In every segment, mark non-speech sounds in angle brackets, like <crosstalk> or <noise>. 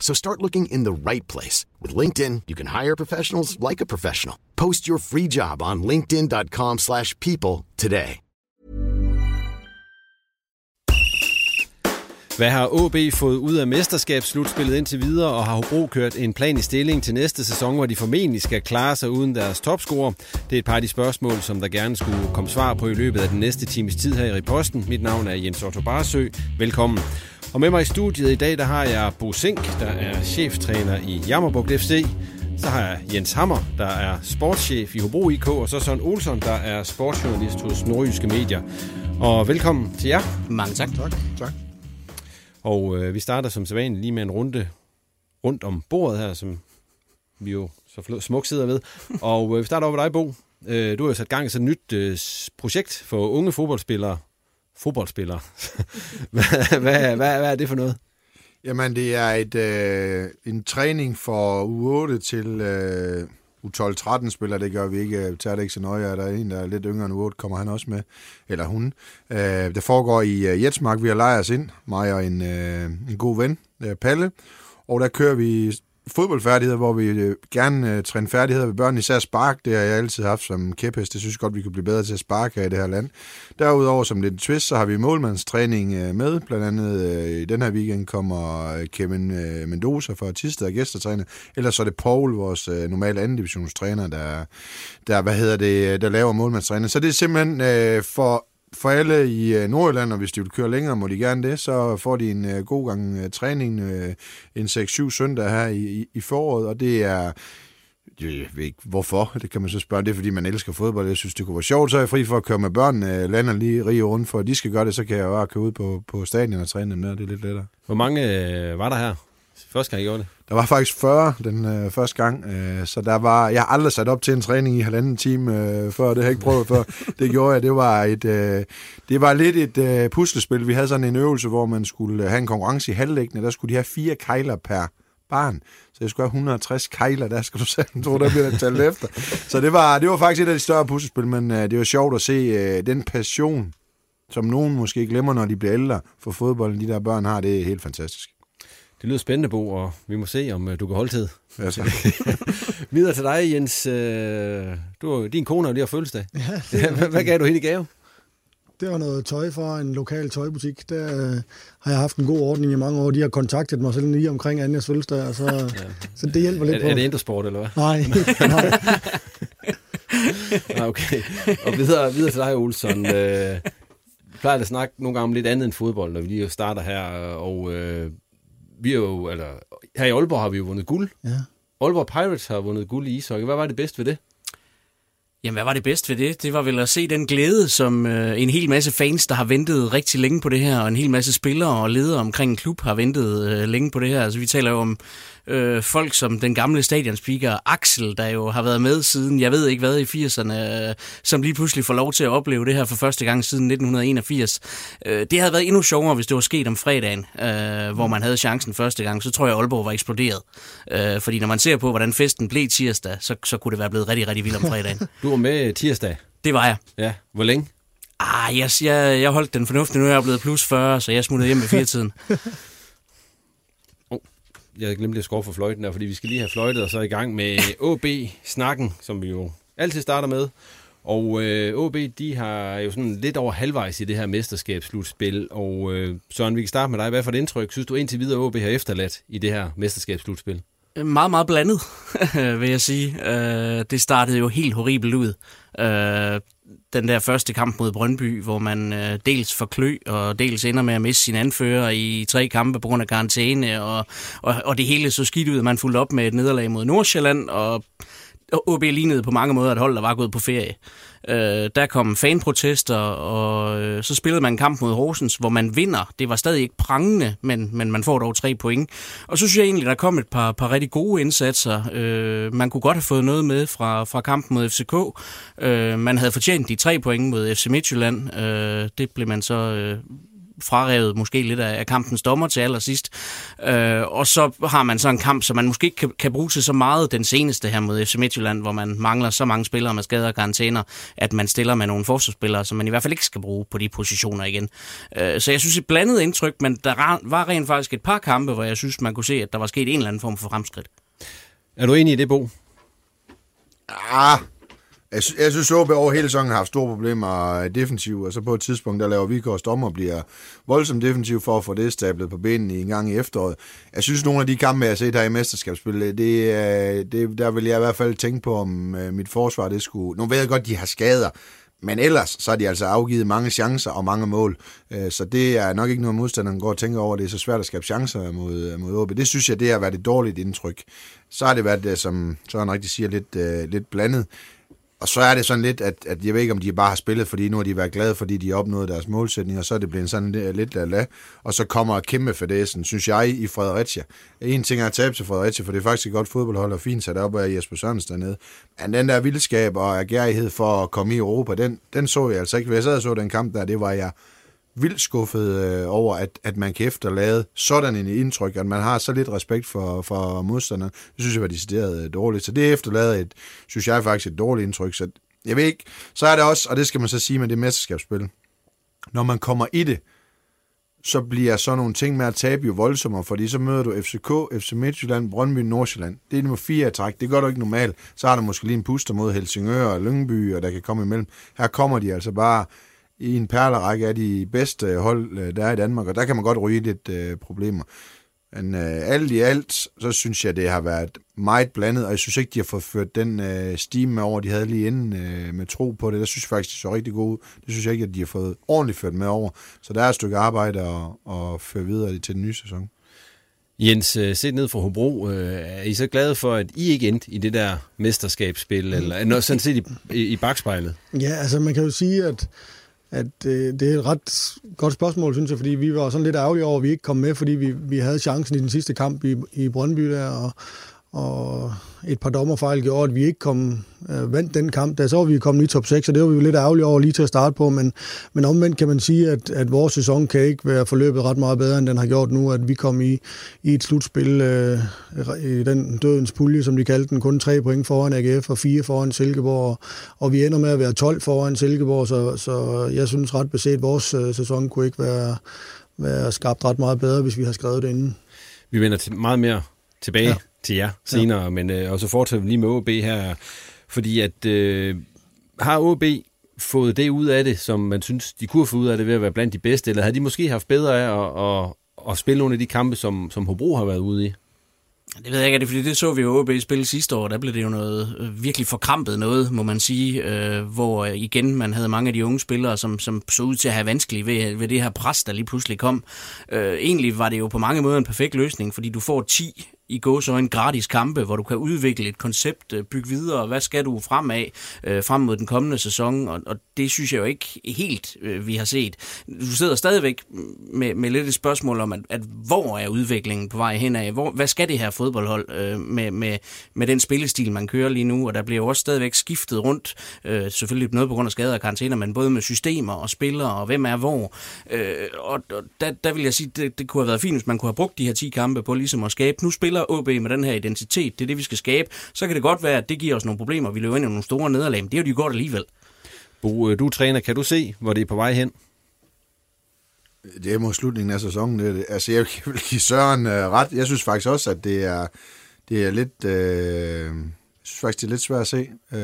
So start looking in the right place. With LinkedIn, you can hire professionals like a professional. Post your free job on linkedin.com slash people today. Hvad har OB fået ud af mesterskabsslutspillet indtil videre, og har Hobro kørt en plan i stilling til næste sæson, hvor de formentlig skal klare sig uden deres topscorer? Det er et par af de spørgsmål, som der gerne skulle komme svar på i løbet af den næste times tid her i Riposten. Mit navn er Jens Otto Barsø. Velkommen. Og med mig i studiet i dag, der har jeg Bo Sink, der er cheftræner i Jammerbugt FC. Så har jeg Jens Hammer, der er sportschef i Hobro IK, og så Søren Olsson, der er sportsjournalist hos Nordjyske Medier. Og velkommen til jer. Mange tak. Tak, tak. Og øh, vi starter som sædvanligt lige med en runde rundt om bordet her, som vi jo så flot, smukt sidder ved. Og øh, vi starter over med dig, Bo. Øh, du har jo sat gang i sådan et nyt øh, projekt for unge fodboldspillere. Fodboldspillere. <laughs> hvad, hvad, hvad, hvad er det for noget? Jamen, det er et, øh, en træning for U8 til øh, U12-13 spiller, det gør vi ikke. Vi tager det ikke så nøje. Der er en, der er lidt yngre end U8, kommer han også med. Eller hun. Øh, det foregår i øh, Jetsmark. Vi har lejet os ind. Mig og en, øh, en god ven, øh, Palle. Og der kører vi fodboldfærdigheder, hvor vi øh, gerne øh, træner færdigheder ved børn, især spark, det har jeg altid haft som kæphest, det synes jeg godt, vi kunne blive bedre til at sparke i det her land. Derudover, som lidt twist, så har vi målmandstræning øh, med, blandt andet øh, i den her weekend kommer øh, Kevin øh, Mendoza fra Tisted og gæstetræner, ellers så er det Paul, vores øh, normale anden divisionstræner, der, der, hvad hedder det, øh, der laver målmandstræning. Så det er simpelthen øh, for for alle i øh, Nordjylland, og hvis de vil køre længere, må de gerne det, så får de en øh, god gang øh, træning en 6-7 søndag her i, i, foråret, og det er, jeg ved ikke hvorfor, det kan man så spørge, det er fordi man elsker fodbold, jeg synes det kunne være sjovt, så er jeg fri for at køre med børnene, lander lige rige rundt, for at de skal gøre det, så kan jeg bare køre ud på, på stadion og træne dem der, det er lidt lettere. Hvor mange var der her? Første gang I gjorde det? Der var faktisk 40 den øh, første gang, øh, så der var, jeg har aldrig sat op til en træning i halvanden time øh, før, det har jeg ikke prøvet før. <laughs> Det gjorde jeg, det var, et, øh, det var lidt et øh, puslespil. Vi havde sådan en øvelse, hvor man skulle have en konkurrence i halvlæggende, der skulle de have fire kejler per barn. Så jeg skulle have 160 kejler, der skal du selv tro, der bliver talt efter. Så det var, det var faktisk et af de større puslespil, men øh, det var sjovt at se øh, den passion, som nogen måske glemmer, når de bliver ældre for fodbolden, de der børn har, det er helt fantastisk. Det lyder spændende, Bo, og vi må se, om øh, du kan holde tid. Ja, så. <laughs> Videre til dig, Jens. Øh, du, din kone har jo lige har fødselsdag. Ja, <laughs> hvad, hvad gav du hende i gave? det var noget tøj fra en lokal tøjbutik. Der øh, har jeg haft en god ordning i mange år. De har kontaktet mig selv lige omkring Anjas fødselsdag, og så, ja. så det hjælper lidt er, på. Er det Intersport, eller hvad? <laughs> Nej, nej. okay. Og videre, videre til dig, Olsson. Øh, vi plejer at snakke nogle gange om lidt andet end fodbold, når vi lige starter her, og øh, vi er jo, eller her i Aalborg har vi jo vundet guld. Ja. Aalborg Pirates har vundet guld i ishockey. Hvad var det bedste ved det? Jamen, hvad var det bedst ved det? Det var vel at se den glæde, som øh, en hel masse fans, der har ventet rigtig længe på det her, og en hel masse spillere og ledere omkring en klub har ventet øh, længe på det her. Altså, vi taler jo om øh, folk som den gamle stadionspeaker Axel, der jo har været med siden, jeg ved ikke hvad, i 80'erne, øh, som lige pludselig får lov til at opleve det her for første gang siden 1981. Øh, det havde været endnu sjovere, hvis det var sket om fredagen, øh, hvor man havde chancen første gang. Så tror jeg, Aalborg var eksploderet. Øh, fordi når man ser på, hvordan festen blev tirsdag, så, så kunne det være blevet rigtig, rigtig vildt om fredagen. <laughs> Du med tirsdag. Det var jeg. Ja, hvor længe? Ah, jeg, jeg, jeg holdt den fornuftige. Nu er jeg blevet plus 40, så jeg smuttede hjem ved fire-tiden. <laughs> oh, jeg glemte at skrue for fløjten der, fordi vi skal lige have fløjtet og så i gang med <laughs> OB-snakken, som vi jo altid starter med. Og øh, OB, de har jo sådan lidt over halvvejs i det her mesterskabsslutspil. Og øh, Søren, vi kan starte med dig. Hvad for et indtryk synes du indtil videre, OB har efterladt i det her mesterskabsslutspil? Meget, meget blandet, <laughs> vil jeg sige. Øh, det startede jo helt horribelt ud. Øh, den der første kamp mod Brøndby, hvor man øh, dels får klø, og dels ender med at miste sin anfører i tre kampe på grund af karantæne, og, og, og det hele så skidt ud, at man fulgte op med et nederlag mod Nordsjælland, og OB lignede på mange måder et hold, der var gået på ferie. Øh, der kom fanprotester, og øh, så spillede man en kamp mod Horsens, hvor man vinder. Det var stadig ikke prangende, men, men man får dog tre point. Og så synes jeg egentlig, der kom et par, par rigtig gode indsatser. Øh, man kunne godt have fået noget med fra, fra kampen mod FCK. Øh, man havde fortjent de tre point mod FC Midtjylland. Øh, det blev man så øh, frarevet måske lidt af, kampens dommer til allersidst. Øh, og så har man så en kamp, som man måske ikke kan, kan bruge til så meget den seneste her mod FC Midtjylland, hvor man mangler så mange spillere med skader og karantæner, at man stiller med nogle forsvarsspillere, som man i hvert fald ikke skal bruge på de positioner igen. Øh, så jeg synes et blandet indtryk, men der var rent faktisk et par kampe, hvor jeg synes, man kunne se, at der var sket en eller anden form for fremskridt. Er du enig i det, Bo? Ah, jeg, sy- jeg synes, OB over hele sæsonen har haft store problemer øh, defensivt, og så på et tidspunkt, der laver Vikors dommer bliver voldsomt defensiv for at få det stablet på benene en gang i efteråret. Jeg synes, nogle af de kampe, jeg har set her i mesterskabsspillet, det, det, øh, der vil jeg i hvert fald tænke på, om øh, mit forsvar, det skulle... Nu ved jeg godt, de har skader, men ellers så har de altså afgivet mange chancer og mange mål. Så det er nok ikke noget modstanderen går og tænker over. Det er så svært at skabe chancer mod, mod OB. Det synes jeg, det har været et dårligt indtryk. Så har det været, som Søren rigtig siger, lidt, lidt blandet. Og så er det sådan lidt, at, at jeg ved ikke, om de bare har spillet, fordi nu har de været glade, fordi de har opnået deres målsætning, og så er det blevet sådan lidt, la Og så kommer kæmpe fadæsen, synes jeg, i Fredericia. En ting er at tabe til Fredericia, for det er faktisk et godt fodboldhold og fint sat op af Jesper Sørensen dernede. Men den der vildskab og agerighed for at komme i Europa, den, den så jeg altså ikke. Hvis jeg sad og så den kamp der, det var jeg vildt skuffet øh, over, at, at man kan efterlade sådan en indtryk, at man har så lidt respekt for, for modstanderen. Det synes jeg var decideret øh, dårligt. Så det efterlader et, synes jeg faktisk et dårligt indtryk. Så jeg ved ikke, så er det også, og det skal man så sige med det mesterskabsspil, når man kommer i det, så bliver sådan nogle ting med at tabe jo voldsommere, fordi så møder du FCK, FC Midtjylland, Brøndby, Nordsjælland. Det er nummer fire at træk. Det gør du ikke normalt. Så har du måske lige en puster mod Helsingør og Lyngby, og der kan komme imellem. Her kommer de altså bare i en perlerække af de bedste hold, øh, der er i Danmark, og der kan man godt ryge lidt øh, problemer. Men øh, alt i alt, så synes jeg, det har været meget blandet, og jeg synes ikke, de har fået ført den øh, stime med over, de havde lige inden øh, med tro på det. Der synes jeg faktisk, det så rigtig godt ud. Det synes jeg ikke, at de har fået ordentligt ført med over. Så der er et stykke arbejde at, at føre videre til den nye sæson. Jens, øh, set ned fra Hobro, øh, er I så glade for, at I ikke endte i det der mesterskabsspil, eller sådan set i, i bagspejlet? Ja, altså man kan jo sige, at at øh, det er et ret godt spørgsmål, synes jeg, fordi vi var sådan lidt ærgerlige over, at vi ikke kom med, fordi vi, vi havde chancen i den sidste kamp i, i Brøndby der, og, og et par dommerfejl gjorde, at vi ikke kom øh, vandt den kamp. Da så var vi kommet i top 6, og det var vi jo lidt ærgerlige over lige til at starte på, men, men omvendt kan man sige, at, at vores sæson kan ikke være forløbet ret meget bedre, end den har gjort nu, at vi kom i, i et slutspil øh, i den dødens pulje, som de kaldte den, kun tre point foran AGF og fire foran Silkeborg, og, og vi ender med at være 12 foran Silkeborg, så, så jeg synes ret beset, at vores øh, sæson kunne ikke være, være skabt ret meget bedre, hvis vi har skrevet det inden. Vi vender til meget mere tilbage ja til jer senere, ja. men øh, og så fortsætter vi lige med OB her, fordi at øh, har OB fået det ud af det, som man synes, de kunne få ud af det ved at være blandt de bedste, eller havde de måske haft bedre af at, at, at spille nogle af de kampe, som, som Hobro har været ude i? Det ved jeg ikke, fordi det så vi jo OB spille sidste år. Der blev det jo noget øh, virkelig forkrampet noget, må man sige, øh, hvor øh, igen man havde mange af de unge spillere, som, som så ud til at have vanskeligt ved, ved det her pres, der lige pludselig kom. Øh, egentlig var det jo på mange måder en perfekt løsning, fordi du får 10 i går så en gratis kampe, hvor du kan udvikle et koncept, øh, bygge videre, hvad skal du fremad øh, frem mod den kommende sæson, og, og det synes jeg jo ikke helt, øh, vi har set. Du sidder stadigvæk med, med lidt et spørgsmål om, at, at hvor er udviklingen på vej henad? Hvor, hvad skal det her fodboldhold øh, med, med, med den spillestil, man kører lige nu? Og der bliver jo også stadigvæk skiftet rundt, øh, selvfølgelig noget på grund af skader og karantæner, men både med systemer og spillere, og hvem er hvor. Øh, og og der, der vil jeg sige, det, det kunne have været fint, hvis man kunne have brugt de her 10 kampe på ligesom at skabe, nu spiller OB med den her identitet, det er det, vi skal skabe. Så kan det godt være, at det giver os nogle problemer, vi løber ind i nogle store nederlag, men det er jo de godt alligevel. Bo, øh, du er træner, kan du se, hvor det er på vej hen? Det er mod slutningen af sæsonen. Det, altså, jeg vil give Søren uh, ret. Jeg synes faktisk også, at det er, det er lidt... Uh, jeg synes faktisk, det er lidt svært at se. Uh,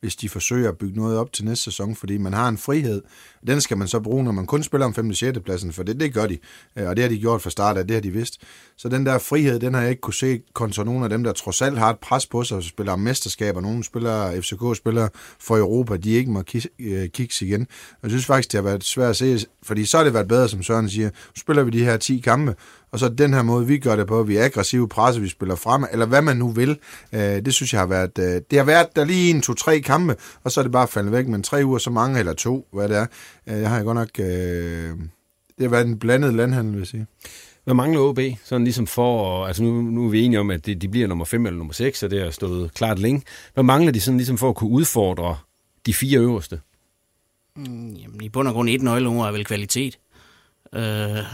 hvis de forsøger at bygge noget op til næste sæson, fordi man har en frihed. Den skal man så bruge, når man kun spiller om 5. og 6. pladsen, for det, det gør de, øh, og det har de gjort fra start af, det har de vidst. Så den der frihed, den har jeg ikke kunne se kontra nogen af dem, der trods alt har et pres på sig og spiller om mesterskaber. Nogle spiller, FCK spiller for Europa, de ikke må kigge øh, igen. Jeg synes faktisk, det har været svært at se, fordi så har det været bedre, som Søren siger. Nu spiller vi de her 10 kampe, og så den her måde, vi gør det på, vi er aggressive presse, vi spiller frem, eller hvad man nu vil, øh, det synes jeg har været, øh, det har været der lige en, to, tre kampe, og så er det bare faldet væk, men tre uger så mange, eller to, hvad det er, øh, jeg har godt nok, øh, det har været en blandet landhandel, vil jeg sige. Hvad mangler OB? Sådan ligesom for, altså nu, nu er vi enige om, at de, de bliver nummer 5 eller nummer 6, og det har stået klart længe. Hvad mangler de sådan ligesom for at kunne udfordre de fire øverste? Mm, jamen, i bund og grund et nøgleord er vel kvalitet. Øh,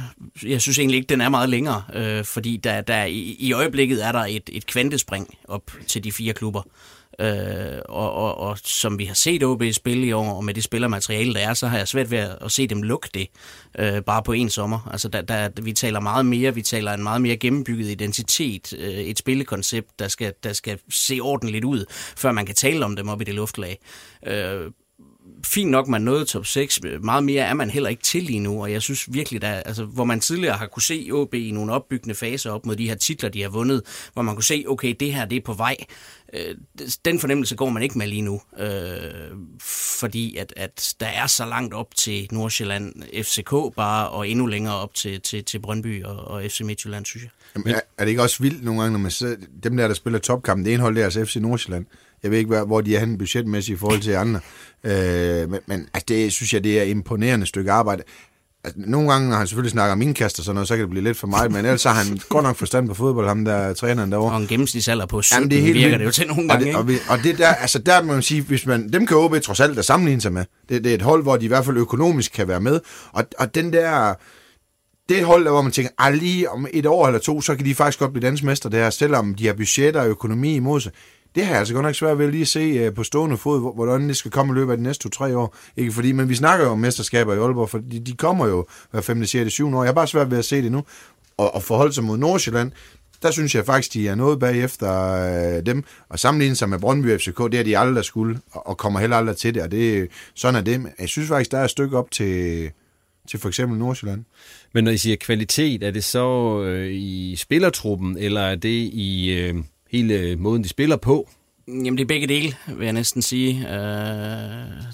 jeg synes egentlig ikke, den er meget længere, øh, fordi der, der i, i øjeblikket er der et, et kvantespring op til de fire klubber. Øh, og, og, og som vi har set OB spille i år, og med det spillermateriale, der er, så har jeg svært ved at, at se dem lukke det øh, bare på en sommer. Altså, der, der, vi taler meget mere, vi taler en meget mere gennembygget identitet, øh, et spillekoncept, der skal, der skal se ordentligt ud, før man kan tale om dem op i det luftlag. Øh, fint nok, man nåede top 6. Meget mere er man heller ikke til lige nu, og jeg synes virkelig, der, altså, hvor man tidligere har kunne se OB i nogle opbyggende faser op mod de her titler, de har vundet, hvor man kunne se, okay, det her det er på vej. Øh, den fornemmelse går man ikke med lige nu, øh, fordi at, at der er så langt op til Nordsjælland, FCK bare, og endnu længere op til, til, til Brøndby og, og FC Midtjylland, synes jeg. Jamen, er, er det ikke også vildt nogle gange, når man ser, dem der, der spiller topkampen, det ene hold, der er altså FC Nordsjælland, jeg ved ikke, hvor de er henne budgetmæssigt i forhold til andre. Øh, men men altså, det synes jeg, det er et imponerende stykke arbejde. Altså, nogle gange, når han selvfølgelig snakker om indkast og sådan noget, så kan det blive lidt for meget, men ellers har han godt nok forstand på fodbold, ham der træneren derovre. Og en gennemsnitsalder på 17 Jamen, det er helt virker vildt. det jo til nogle gange, og det, og, og det der, altså der må man sige, hvis man, dem kan OB trods alt at sammenligne sig med. Det, det er et hold, hvor de i hvert fald økonomisk kan være med. Og, og den der, det et hold, hvor man tænker, at lige om et år eller to, så kan de faktisk godt blive dansmester der, selvom de har budgetter og økonomi imod sig det har jeg altså godt nok svært ved at lige se uh, på stående fod, hvordan det skal komme i løbet af de næste to-tre år. Ikke fordi, men vi snakker jo om mesterskaber i Aalborg, for de, de kommer jo hver 5., 6., 7. år. Jeg har bare svært ved at se det nu. Og, og forholde sig mod Nordsjælland, der synes jeg faktisk, de er noget bagefter uh, dem. Og sammenligne sig med Brøndby FCK, det er de aldrig skulle, og, og kommer heller aldrig til det. Og det, sådan er det. Jeg synes faktisk, der er et stykke op til, til for eksempel Nordsjælland. Men når I siger kvalitet, er det så øh, i spillertruppen, eller er det i... Øh hele øh, måden, de spiller på? Jamen, det er begge dele, vil jeg næsten sige. Øh,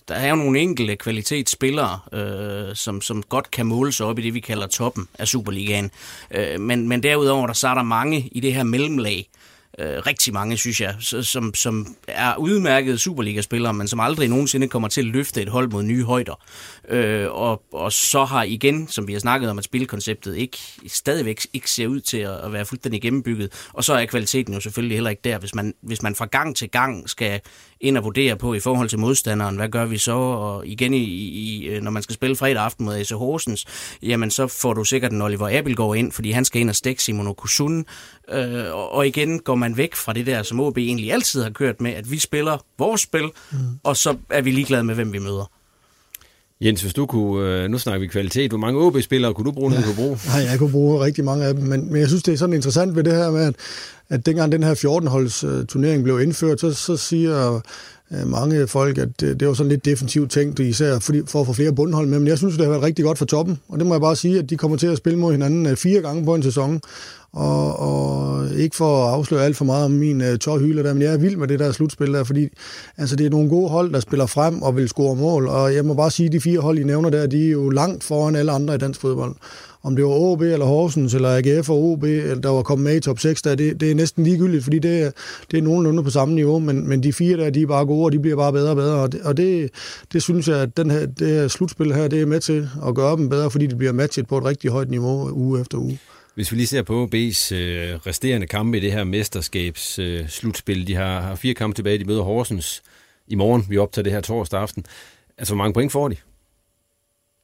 der er jo nogle enkelte kvalitetsspillere, øh, som, som godt kan måle sig op i det, vi kalder toppen af Superligaen. Øh, men, men derudover, der så er der mange i det her mellemlag, øh, Øh, rigtig mange, synes jeg, som, som er udmærkede Superliga-spillere, men som aldrig nogensinde kommer til at løfte et hold mod nye højder. Øh, og, og så har igen, som vi har snakket om, at spilkonceptet ikke, stadigvæk ikke ser ud til at, at være fuldstændig gennembygget. Og så er kvaliteten jo selvfølgelig heller ikke der. Hvis man, hvis man fra gang til gang skal ind og vurdere på i forhold til modstanderen, hvad gør vi så? Og igen, i, i, øh, når man skal spille fredag aften mod AC Horsens, jamen så får du sikkert en Oliver Abelgaard ind, fordi han skal ind og stikke Simon Okusun. Øh, og igen går man væk fra det der, som OB egentlig altid har kørt med, at vi spiller vores spil, mm. og så er vi ligeglade med, hvem vi møder. Jens, hvis du kunne, øh, nu snakker vi kvalitet, hvor mange OB-spillere kunne du bruge, ja. du kunne bruge? Nej, jeg kunne bruge rigtig mange af dem, men, men jeg synes, det er sådan interessant ved det her med, at, at dengang den her 14-holds uh, turnering blev indført, så, så siger Øh, mange folk, at øh, det, var sådan lidt defensivt tænkt, især for at få flere bundhold med, men jeg synes, det har været rigtig godt for toppen, og det må jeg bare sige, at de kommer til at spille mod hinanden øh, fire gange på en sæson, og, og ikke for at afsløre alt for meget om min uh, tårhylder der, men jeg er vild med det der slutspil der, fordi altså, det er nogle gode hold, der spiller frem og vil score mål, og jeg må bare sige, at de fire hold, I nævner der, de er jo langt foran alle andre i dansk fodbold om det var OB eller Horsens eller AGF og OB, der var kommet med i top 6, der, det, det er næsten ligegyldigt, fordi det er, det er nogenlunde på samme niveau, men, men de fire der, de er bare gode, og de bliver bare bedre og bedre, og det, og det, det synes jeg, at den her, det her slutspil her, det er med til at gøre dem bedre, fordi de bliver matchet på et rigtig højt niveau uge efter uge. Hvis vi lige ser på OB's øh, resterende kampe i det her mesterskabs øh, slutspil, de har, har fire kampe tilbage, de møder Horsens i morgen, vi optager det her torsdag aften. Altså, hvor mange point får de?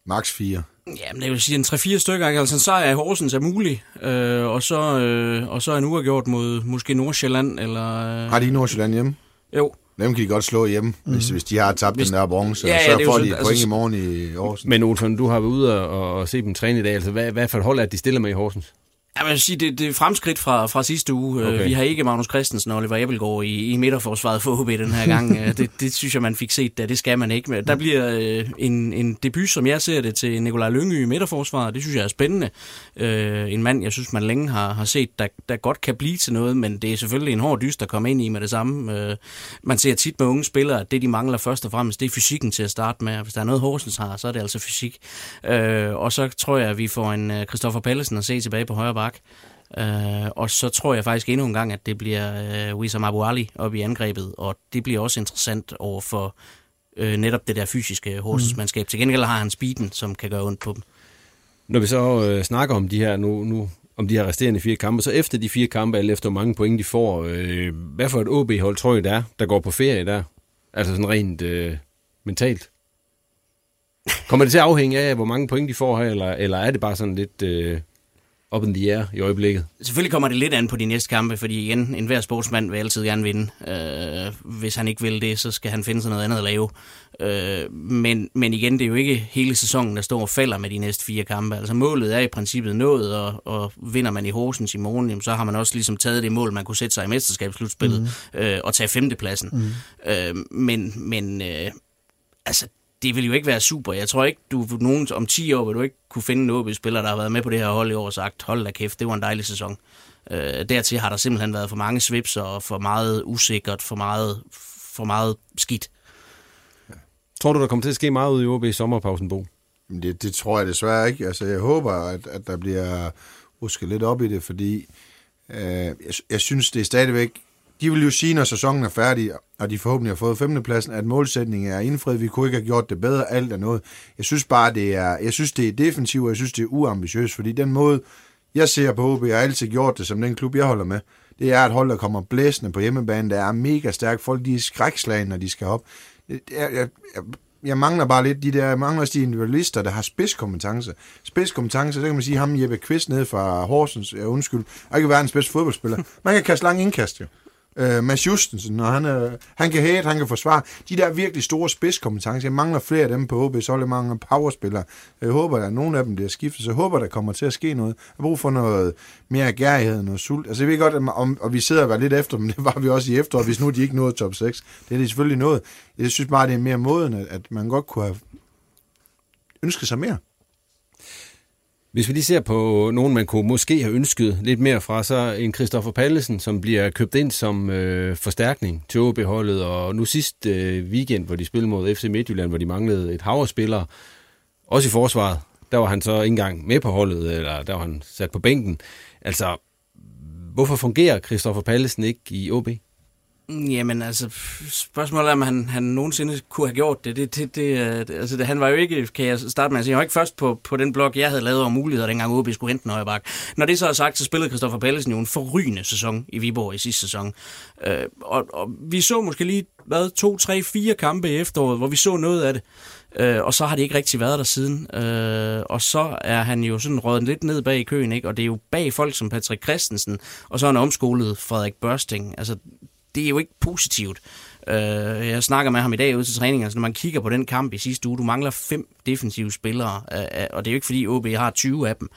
Max 4. Jamen, det vil sige en 3-4 stykker, ikke? Altså, så er Horsens er mulig, øh, og, så, øh, og så er en uafgjort mod måske Nordsjælland, eller... Øh... Har de Nordsjælland hjemme? Jo. Dem kan de godt slå hjemme, mm. hvis, hvis de har tabt hvis... den der bronze, ja, ja, så får de et point altså... i morgen i Horsens. Men Olsen, du har været ude og, og se dem træne i dag, altså hvad, hvad for et hold er de stiller med i Horsens? Jeg vil sige, det, det er fremskridt fra, fra sidste uge. Øh, okay. Vi har ikke Magnus Christensen og Oliver Ebbelgaard i, i midterforsvaret for HB den her gang. <laughs> Øh, det, det synes jeg, man fik set, da det skal man ikke. Der bliver øh, en, en debut, som jeg ser det, til Nikolaj Lyngø i midterforsvaret. Det synes jeg er spændende. Øh, en mand, jeg synes, man længe har, har set, der, der godt kan blive til noget, men det er selvfølgelig en hård dyst, der kommer ind i med det samme. Øh, man ser tit med unge spillere, at det, de mangler først og fremmest, det er fysikken til at starte med. Hvis der er noget, Horsens har, så er det altså fysik. Øh, og så tror jeg, at vi får en Christoffer Pallesen at se tilbage på højre bak. Uh, og så tror jeg faktisk endnu en gang, at det bliver uh, Wissam Abu Ali op i angrebet, og det bliver også interessant over for uh, netop det der fysiske Horsens-mandskab. Mm. Til gengæld har han speeden, som kan gøre ondt på dem. Når vi så uh, snakker om de her nu, nu om de her resterende fire kampe, så efter de fire kampe, alt efter hvor mange point de får, uh, hvad for et OB-hold tror I det er, der går på ferie der? Altså sådan rent uh, mentalt. Kommer det til at afhænge af, hvor mange point de får her, eller, eller er det bare sådan lidt... Uh, up in the air i øjeblikket. Selvfølgelig kommer det lidt an på de næste kampe, fordi igen, enhver sportsmand vil altid gerne vinde. Øh, hvis han ikke vil det, så skal han finde sig noget andet at lave. Øh, men, men igen, det er jo ikke hele sæsonen, der står og falder med de næste fire kampe. Altså målet er i princippet nået, og, og vinder man i Horsens i morgen, jamen, så har man også ligesom taget det mål, man kunne sætte sig i mesterskabsslutspillet, mm. øh, og tage femtepladsen. Mm. Øh, men men øh, altså, det vil jo ikke være super. Jeg tror ikke, du nogen om 10 år vil du ikke kunne finde en OB-spiller, der har været med på det her hold i år og sagt, hold da kæft, det var en dejlig sæson. Øh, dertil har der simpelthen været for mange svips og for meget usikkert, for meget, for meget skidt. Ja. Tror du, der kommer til at ske meget ud i OB i sommerpausen, Bo? Det, det tror jeg desværre ikke. Altså, jeg håber, at, at der bliver rusket lidt op i det, fordi øh, jeg, jeg synes, det er stadigvæk de vil jo sige, når sæsonen er færdig, og de forhåbentlig har fået femtepladsen, at målsætningen er indfriet. Vi kunne ikke have gjort det bedre, alt er noget. Jeg synes bare, det er, jeg synes, det er defensivt, og jeg synes, det er uambitiøst, fordi den måde, jeg ser på OB, jeg har altid gjort det som den klub, jeg holder med, det er et hold, der kommer blæsende på hjemmebane, der er mega stærk. Folk, de er skrækslagen, når de skal op. Jeg, jeg, jeg, jeg mangler bare lidt de der, jeg mangler også de individualister, der har spidskompetence. Spidskompetence, så kan man sige, ham Jeppe Kvist nede fra Horsens, ja, undskyld, og ikke verdens bedste fodboldspiller. Man kan kaste lang indkast, jo øh, Mads Justensen, når han, øh, han kan hate, han kan forsvare. De der virkelig store spidskompetencer, jeg mangler flere af dem på OB, så er det mange powerspillere. Jeg håber, at nogle af dem bliver skiftet, så jeg håber, der kommer til at ske noget. Jeg har brug for noget mere gærighed, noget sult. Altså jeg ved godt, at, om, og vi sidder og lidt efter, men <laughs> det var vi også i efteråret, hvis nu de ikke nåede top 6. Det er det selvfølgelig noget. Jeg synes bare, det er mere moden, at, at man godt kunne have ønsket sig mere. Hvis vi lige ser på nogen, man kunne måske have ønsket lidt mere fra, så en Christoffer Pallesen, som bliver købt ind som øh, forstærkning til OB-holdet, og nu sidst øh, weekend, hvor de spillede mod FC Midtjylland, hvor de manglede et hav spillere, også i forsvaret, der var han så ikke engang med på holdet, eller der var han sat på bænken. Altså, hvorfor fungerer Christoffer Pallesen ikke i OB? Jamen altså, spørgsmålet er, om han, han nogensinde kunne have gjort det. det, det, det, øh, det altså, det han var jo ikke, kan jeg starte med at sige, han var ikke først på, på den blog, jeg havde lavet om muligheder, dengang OB skulle hente Nøjebak. Når det så er sagt, så spillede Christoffer Pallesen jo en forrygende sæson i Viborg i sidste sæson. Øh, og, og vi så måske lige, hvad, to, tre, fire kampe i efteråret, hvor vi så noget af det. Øh, og så har det ikke rigtig været der siden. Øh, og så er han jo sådan røget lidt ned bag i køen, ikke? og det er jo bag folk som Patrick Christensen, og så er han omskolet Frederik Børsting. Altså, det er jo ikke positivt. Uh, jeg snakker med ham i dag ude til træning, altså når man kigger på den kamp i sidste uge, du mangler fem defensive spillere, uh, uh, og det er jo ikke fordi OB har 20 af dem,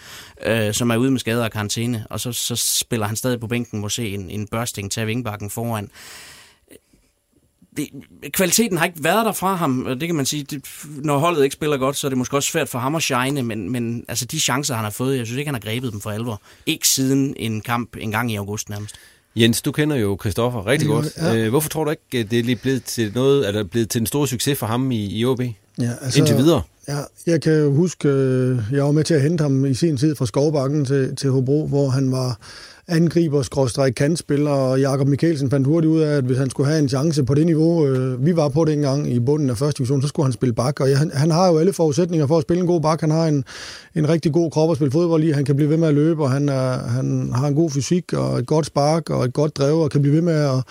uh, som er ude med skader og karantæne, og så, så spiller han stadig på bænken, må se en, en børsting tage vingbakken foran. det, kvaliteten har ikke været der fra ham. Det kan man sige. Det, når holdet ikke spiller godt, så er det måske også svært for ham at shine, men, men altså, de chancer, han har fået, jeg synes ikke, han har grebet dem for alvor. Ikke siden en kamp en gang i august nærmest. Jens, du kender jo Christoffer rigtig godt. Ja. Øh, hvorfor tror du ikke, det er blevet til noget, eller blevet til en stor succes for ham i, i OB? Ja, altså, Indtil videre? Ja, jeg kan huske, øh, jeg var med til at hente ham i sin tid fra Skovbakken til, til Hobro, hvor han var angriber, skråstrej kantspiller, og Jakob Mikkelsen fandt hurtigt ud af, at hvis han skulle have en chance på det niveau, øh, vi var på det engang i bunden af første division, så skulle han spille bak, og ja, han, han har jo alle forudsætninger for at spille en god bak. Han har en, en rigtig god krop at spille fodbold i, han kan blive ved med at løbe, og han, er, han har en god fysik og et godt spark og et godt drev, og kan blive ved med at,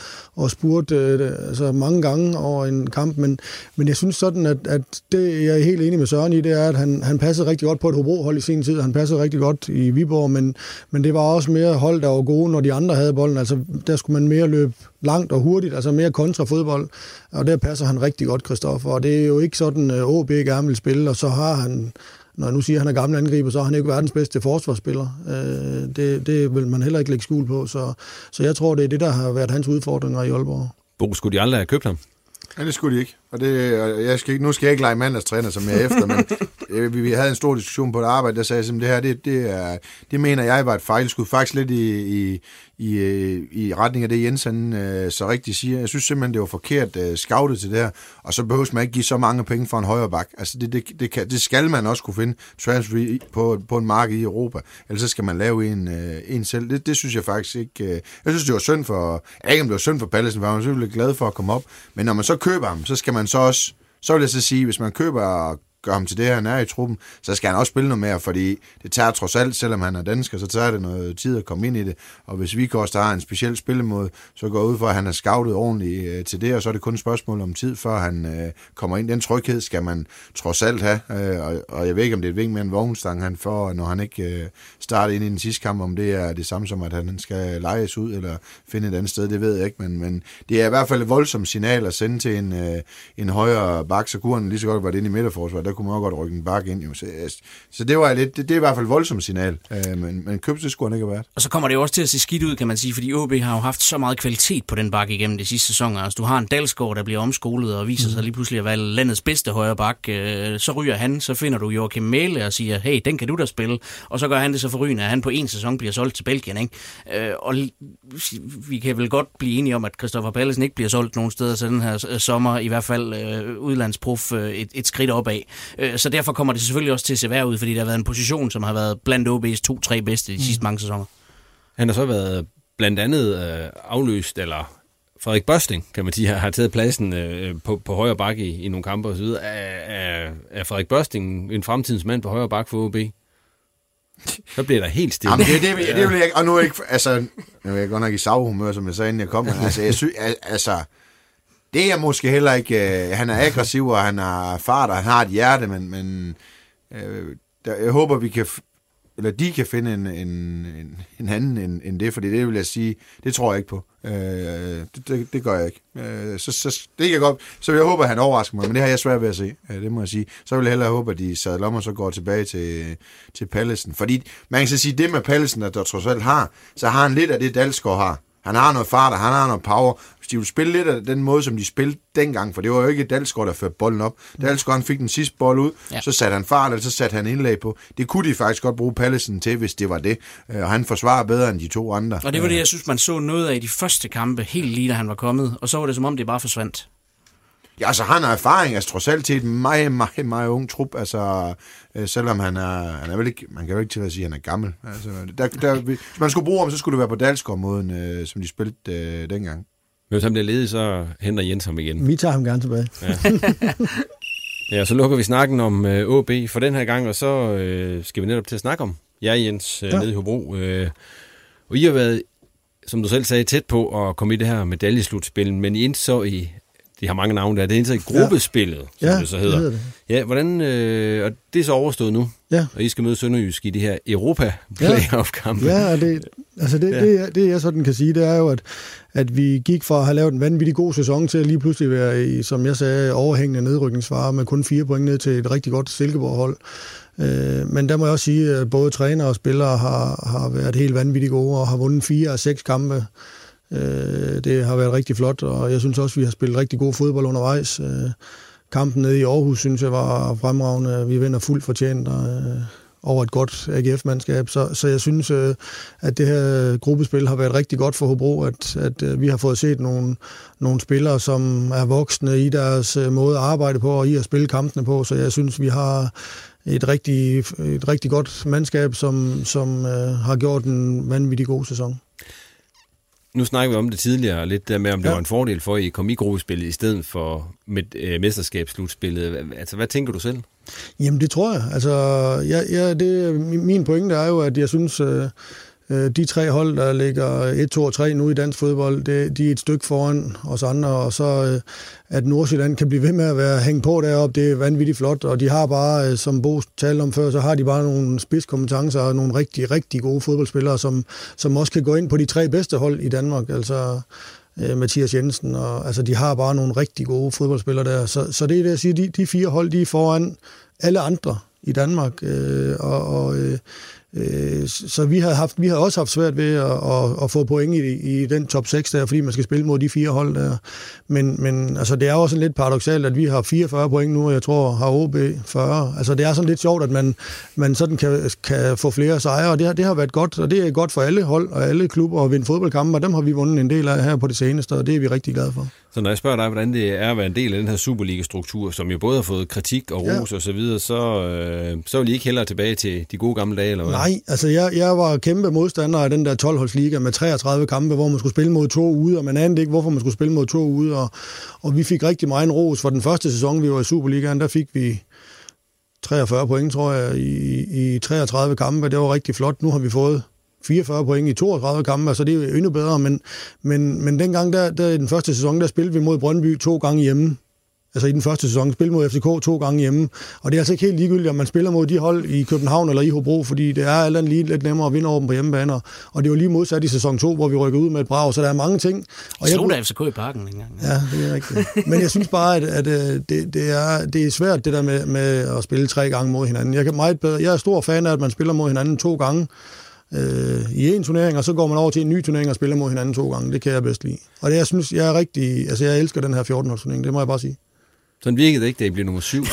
at spurte øh, altså mange gange over en kamp, men, men jeg synes sådan, at, at det jeg er helt enig med Søren i, det er, at han, han passede rigtig godt på et Hobro-hold i sin tid, han passede rigtig godt i Viborg, men, men det var også mere hold, der var gode, når de andre havde bolden. Altså, der skulle man mere løbe langt og hurtigt, altså mere kontrafodbold, og der passer han rigtig godt, Kristoffer. Og det er jo ikke sådan, at øh, OB gerne vil spille, og så har han, når jeg nu siger, at han er gammel angriber, så er han ikke verdens bedste forsvarsspiller. Øh, det, det vil man heller ikke lægge skjul på, så, så jeg tror, det er det, der har været hans udfordringer i Aalborg. Bo, skulle de aldrig have købt ham? Ja, det skulle de ikke. Og det, jeg skal ikke, nu skal jeg ikke lege mandagstræner, som jeg er efter, men <laughs> øh, vi, vi havde en stor diskussion på et arbejde, der sagde, at det her, det, det, er, det mener jeg var et fejlskud. Faktisk lidt i, i, i, øh, i retning af det, Jens han, øh, så rigtigt siger. Jeg synes simpelthen, det var forkert øh, scoutet til det her, og så behøver man ikke give så mange penge for en højre bak. Altså, det, det, det, kan, det skal man også kunne finde transfer på, på en marked i Europa, ellers så skal man lave en, øh, en selv. Det, det synes jeg faktisk ikke... Øh, jeg synes, det var synd for... Jeg ikke, om det var synd for Pallesen, for han var selvfølgelig glad for at komme op, men når man så køber ham, så skal man så også så vil jeg så sige, hvis man køber gør ham til det, han er i truppen, så skal han også spille noget mere, fordi det tager trods alt, selvom han er dansker, så tager det noget tid at komme ind i det. Og hvis vi der har en speciel spillemåde, så går ud for, at han er scoutet ordentligt øh, til det, og så er det kun et spørgsmål om tid, før han øh, kommer ind. Den tryghed skal man trods alt have, øh, og, og jeg ved ikke, om det er et vink med en vognstang, han får, når han ikke øh, starter ind i den sidste kamp, om det er det samme som, at han skal lejes ud eller finde et andet sted, det ved jeg ikke, men, men det er i hvert fald et voldsomt signal at sende til en, øh, en højere bak, så kunne han lige så godt være inde i midterforsvaret der kunne man også godt rykke en bakke ind. Jo. Så, så det var lidt, det, det er i hvert fald voldsomt signal, øh, men, men købt det skulle han ikke have været. Og så kommer det jo også til at se skidt ud, kan man sige, fordi OB har jo haft så meget kvalitet på den bakke igennem de sidste sæsoner. Altså, du har en Dalsgaard, der bliver omskolet og viser mm. sig lige pludselig at være landets bedste højre bak. Øh, så ryger han, så finder du Joachim Mæle og siger, hey, den kan du da spille. Og så gør han det så forrygende, at han på en sæson bliver solgt til Belgien. Ikke? Øh, og vi kan vel godt blive enige om, at Christoffer Pallesen ikke bliver solgt nogen steder så den her sommer, i hvert fald øh, udlandsprof øh, et, et skridt opad. Øh, så derfor kommer det selvfølgelig også til at se værd ud, fordi der har været en position, som har været blandt OB's to-tre bedste de mm. sidste mange sæsoner. Han har så været blandt andet øh, afløst, eller Frederik Børsting, kan man sige, har taget pladsen øh, på, på højre bakke i, i nogle kampe osv. Er, er, er Frederik Børsting en fremtidens mand på højre bakke for OB? Så bliver der helt stille. Jamen, det, det, det, det vil jeg, og nu er jeg ikke, altså, nu er jeg godt nok i savhumør, som jeg sagde, inden jeg kom, men altså, jeg synes, altså, det er måske heller ikke... Øh, han er aggressiv, og han har fart, og han har et hjerte, men, men øh, der, jeg håber, vi kan... Eller de kan finde en, en, en, en anden end, end det, fordi det vil jeg sige, det tror jeg ikke på. Øh, det, det, det gør jeg ikke. Øh, så, så, det kan godt, så jeg håber, at han overrasker mig, men det har jeg svært ved at se, øh, det må jeg sige. Så vil jeg hellere håbe, at de sadler om og så går tilbage til, til Pallesen. Fordi man kan så sige, det med Pallesen, at der trods alt har, så har han lidt af det, Dalsgaard har. Han har noget fart, og han har noget power. Hvis de vil spille lidt af den måde, som de spillede dengang, for det var jo ikke Dalsgaard, der førte bolden op. Mm. Dalsgaard han fik den sidste bold ud, ja. så satte han fart, eller så satte han indlag på. Det kunne de faktisk godt bruge Pallesen til, hvis det var det. Øh, og han forsvarer bedre end de to andre. Og det var det, jeg synes, man så noget af i de første kampe, helt lige da han var kommet. Og så var det som om, det bare forsvandt. Ja, altså han har erfaring, altså trods alt til et meget, meget, meget ung trup, altså øh, selvom han er, han er vel ikke, man kan jo ikke til at sige, at han er gammel. Altså, der, der, hvis man skulle bruge ham, så skulle det være på Dalsgaard-måden, øh, som de spillede øh, dengang. Hvis han bliver ledig, så henter Jens ham igen. Vi tager ham gerne tilbage. Ja. <laughs> ja, så lukker vi snakken om øh, OB for den her gang, og så øh, skal vi netop til at snakke om jer, Jens, øh, ja. nede i Hobro. Øh, og I har været, som du selv sagde, tæt på at komme i det her medaljeslutspil, men I så i de har mange navne der. Det er indtil gruppespillet, ja. som ja, det så hedder. Det hedder det. Ja, hvordan, øh, og det er så overstået nu, ja. og I skal møde Sønderjysk i det her europa playoff kamp Ja, og det, altså det, ja. det, det, jeg sådan kan sige, det er jo, at, at vi gik fra at have lavet en vanvittig god sæson til at lige pludselig være i, som jeg sagde, overhængende nedrykningsfare med kun fire point ned til et rigtig godt Silkeborg-hold. Øh, men der må jeg også sige, at både træner og spillere har, har været helt vanvittigt gode og har vundet fire af seks kampe Øh, det har været rigtig flot, og jeg synes også, vi har spillet rigtig god fodbold undervejs. Øh, kampen nede i Aarhus, synes jeg, var fremragende. Vi vinder fuldt fortjent og, øh, over et godt AGF-mandskab. Så, så jeg synes, øh, at det her gruppespil har været rigtig godt for Hobro, at, at øh, vi har fået set nogle, nogle spillere, som er voksne i deres øh, måde at arbejde på og i at spille kampene på. Så jeg synes, vi har et rigtig, et rigtig godt mandskab, som, som øh, har gjort en vanvittig god sæson. Nu snakker vi om det tidligere, lidt der med, om det ja. var en fordel for, at I kom i gruppespillet i stedet for med øh, mesterskabsslutspillet. Altså, hvad tænker du selv? Jamen, det tror jeg. Altså, ja, ja, det, min pointe er jo, at jeg synes, øh, Øh, de tre hold, der ligger 1, 2 og 3 nu i dansk fodbold, det, de er et stykke foran os andre, og så øh, at Nordsjælland kan blive ved med at være hængt på deroppe, det er vanvittigt flot, og de har bare, øh, som Bo talte om før, så har de bare nogle spidskompetencer og nogle rigtig, rigtig gode fodboldspillere, som, som også kan gå ind på de tre bedste hold i Danmark, altså Mathias Jensen, og altså de har bare nogle rigtig gode fodboldspillere der, så, så det er det, jeg siger, de, de fire hold, de er foran alle andre i Danmark, øh, og, og øh, Øh, så vi har, haft, vi har også haft svært ved at, at, at få point i, i den top 6 der, fordi man skal spille mod de fire hold der. Men, men altså, det er også lidt paradoxalt, at vi har 44 point nu, og jeg tror har OB 40. Altså det er sådan lidt sjovt, at man, man sådan kan, kan få flere sejre, og det har, det har været godt, og det er godt for alle hold og alle klubber at vinde fodboldkampe, og dem har vi vundet en del af her på det seneste, og det er vi rigtig glade for. Så når jeg spørger dig, hvordan det er at være en del af den her Superliga-struktur, som jo både har fået kritik og ros ja. og så videre, så, øh, så vil I ikke hellere tilbage til de gode gamle dage, eller hvad? Nej, altså jeg, jeg var kæmpe modstander af den der 12-holdsliga med 33 kampe, hvor man skulle spille mod to ude, og man anede ikke, hvorfor man skulle spille mod to ude, og, og vi fik rigtig meget ros for den første sæson, vi var i Superligaen, der fik vi 43 point, tror jeg, i, i 33 kampe. Det var rigtig flot. Nu har vi fået 44 point i 32 kampe, så det er jo endnu bedre, men, men, men dengang, der, der i den første sæson, der spillede vi mod Brøndby to gange hjemme. Altså i den første sæson, spille mod FCK to gange hjemme. Og det er altså ikke helt ligegyldigt, om man spiller mod de hold i København eller i Hobro, fordi det er alt andet lige lidt nemmere at vinde over dem på hjemmebaner. Og det var lige modsat i sæson 2, hvor vi rykker ud med et brag, så der er mange ting. Og jeg slog da FCK i parken engang. Ja. ja, det er rigtigt. Men jeg synes bare, at, at øh, det, det, er, det er svært det der med, med at spille tre gange mod hinanden. Jeg, kan meget bedre, jeg er stor fan af, at man spiller mod hinanden to gange øh, i en turnering, og så går man over til en ny turnering og spiller mod hinanden to gange. Det kan jeg bedst lide. Og det, jeg synes, jeg er rigtig, altså jeg elsker den her 14 turnering, det må jeg bare sige. Sådan virkede det ikke, da I blev nummer syv. <laughs>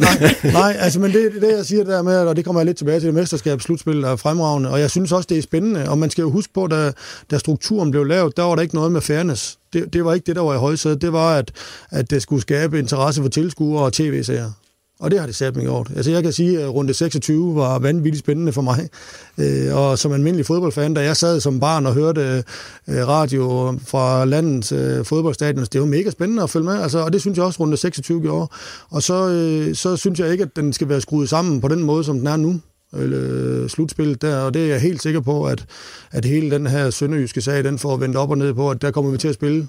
nej, nej, altså, men det, det, jeg siger der med, og det kommer jeg lidt tilbage til, det mesterskab slutspil er fremragende, og jeg synes også, det er spændende, og man skal jo huske på, da, da strukturen blev lavet, der var der ikke noget med fairness. Det, det var ikke det, der var i højsædet. Det var, at, at det skulle skabe interesse for tilskuere og tv-serier. Og det har det sat mig gjort. Altså jeg kan sige, at runde 26 var vanvittigt spændende for mig. Øh, og som almindelig fodboldfan, da jeg sad som barn og hørte øh, radio fra landets øh, fodboldstadion, altså, det var mega spændende at følge med. Altså, og det synes jeg også, runde 26 gjorde. Og så, øh, så synes jeg ikke, at den skal være skruet sammen på den måde, som den er nu eller øh, slutspillet der, og det er jeg helt sikker på, at, at hele den her sønderjyske sag, den får vendt op og ned på, at der kommer vi til at spille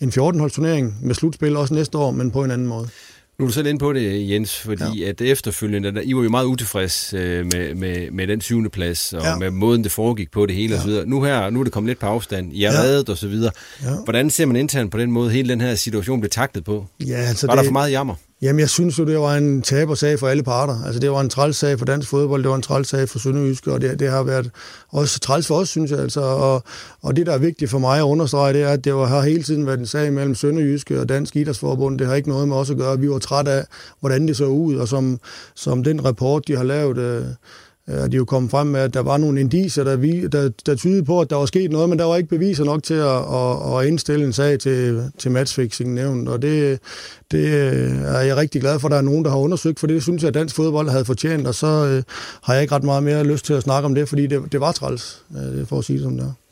en 14-holds turnering med slutspil også næste år, men på en anden måde. Nu er du selv inde på det, Jens, fordi ja. at efterfølgende, der, I var jo meget utilfreds øh, med, med, med den syvende plads, og ja. med måden, det foregik på det hele ja. videre. Nu her, nu er det kommet lidt på afstand. I har ja. reddet og så videre. Ja. Hvordan ser man internt på den måde, hele den her situation blev taktet på? Ja, altså var det, der for meget jammer? Jamen, jeg synes jo, det var en tabersag for alle parter. Altså, det var en trælsag for dansk fodbold, det var en trælsag for Sønderjyske, og det, det har været også træls for os, synes jeg. Altså, og, og det, der er vigtigt for mig at understrege, det er, at det var, har hele tiden været en sag mellem Sønderjyske og Dansk Idrætsforbund. Det har ikke noget med os at gøre. Vi var trætte af, hvordan det så ud, og som, som den rapport, de har lavet... Øh, Øh, og de er jo kommet frem med, at der var nogle indiser, der, vi, der, der tydede på, at der var sket noget, men der var ikke beviser nok til at, at, at indstille en sag til, til matchfixing nævnt. Og det, det øh, er jeg rigtig glad for, at der er nogen, der har undersøgt, for det synes jeg, at dansk fodbold havde fortjent, og så øh, har jeg ikke ret meget mere lyst til at snakke om det, fordi det, det var træls, øh, for at sige det som det er.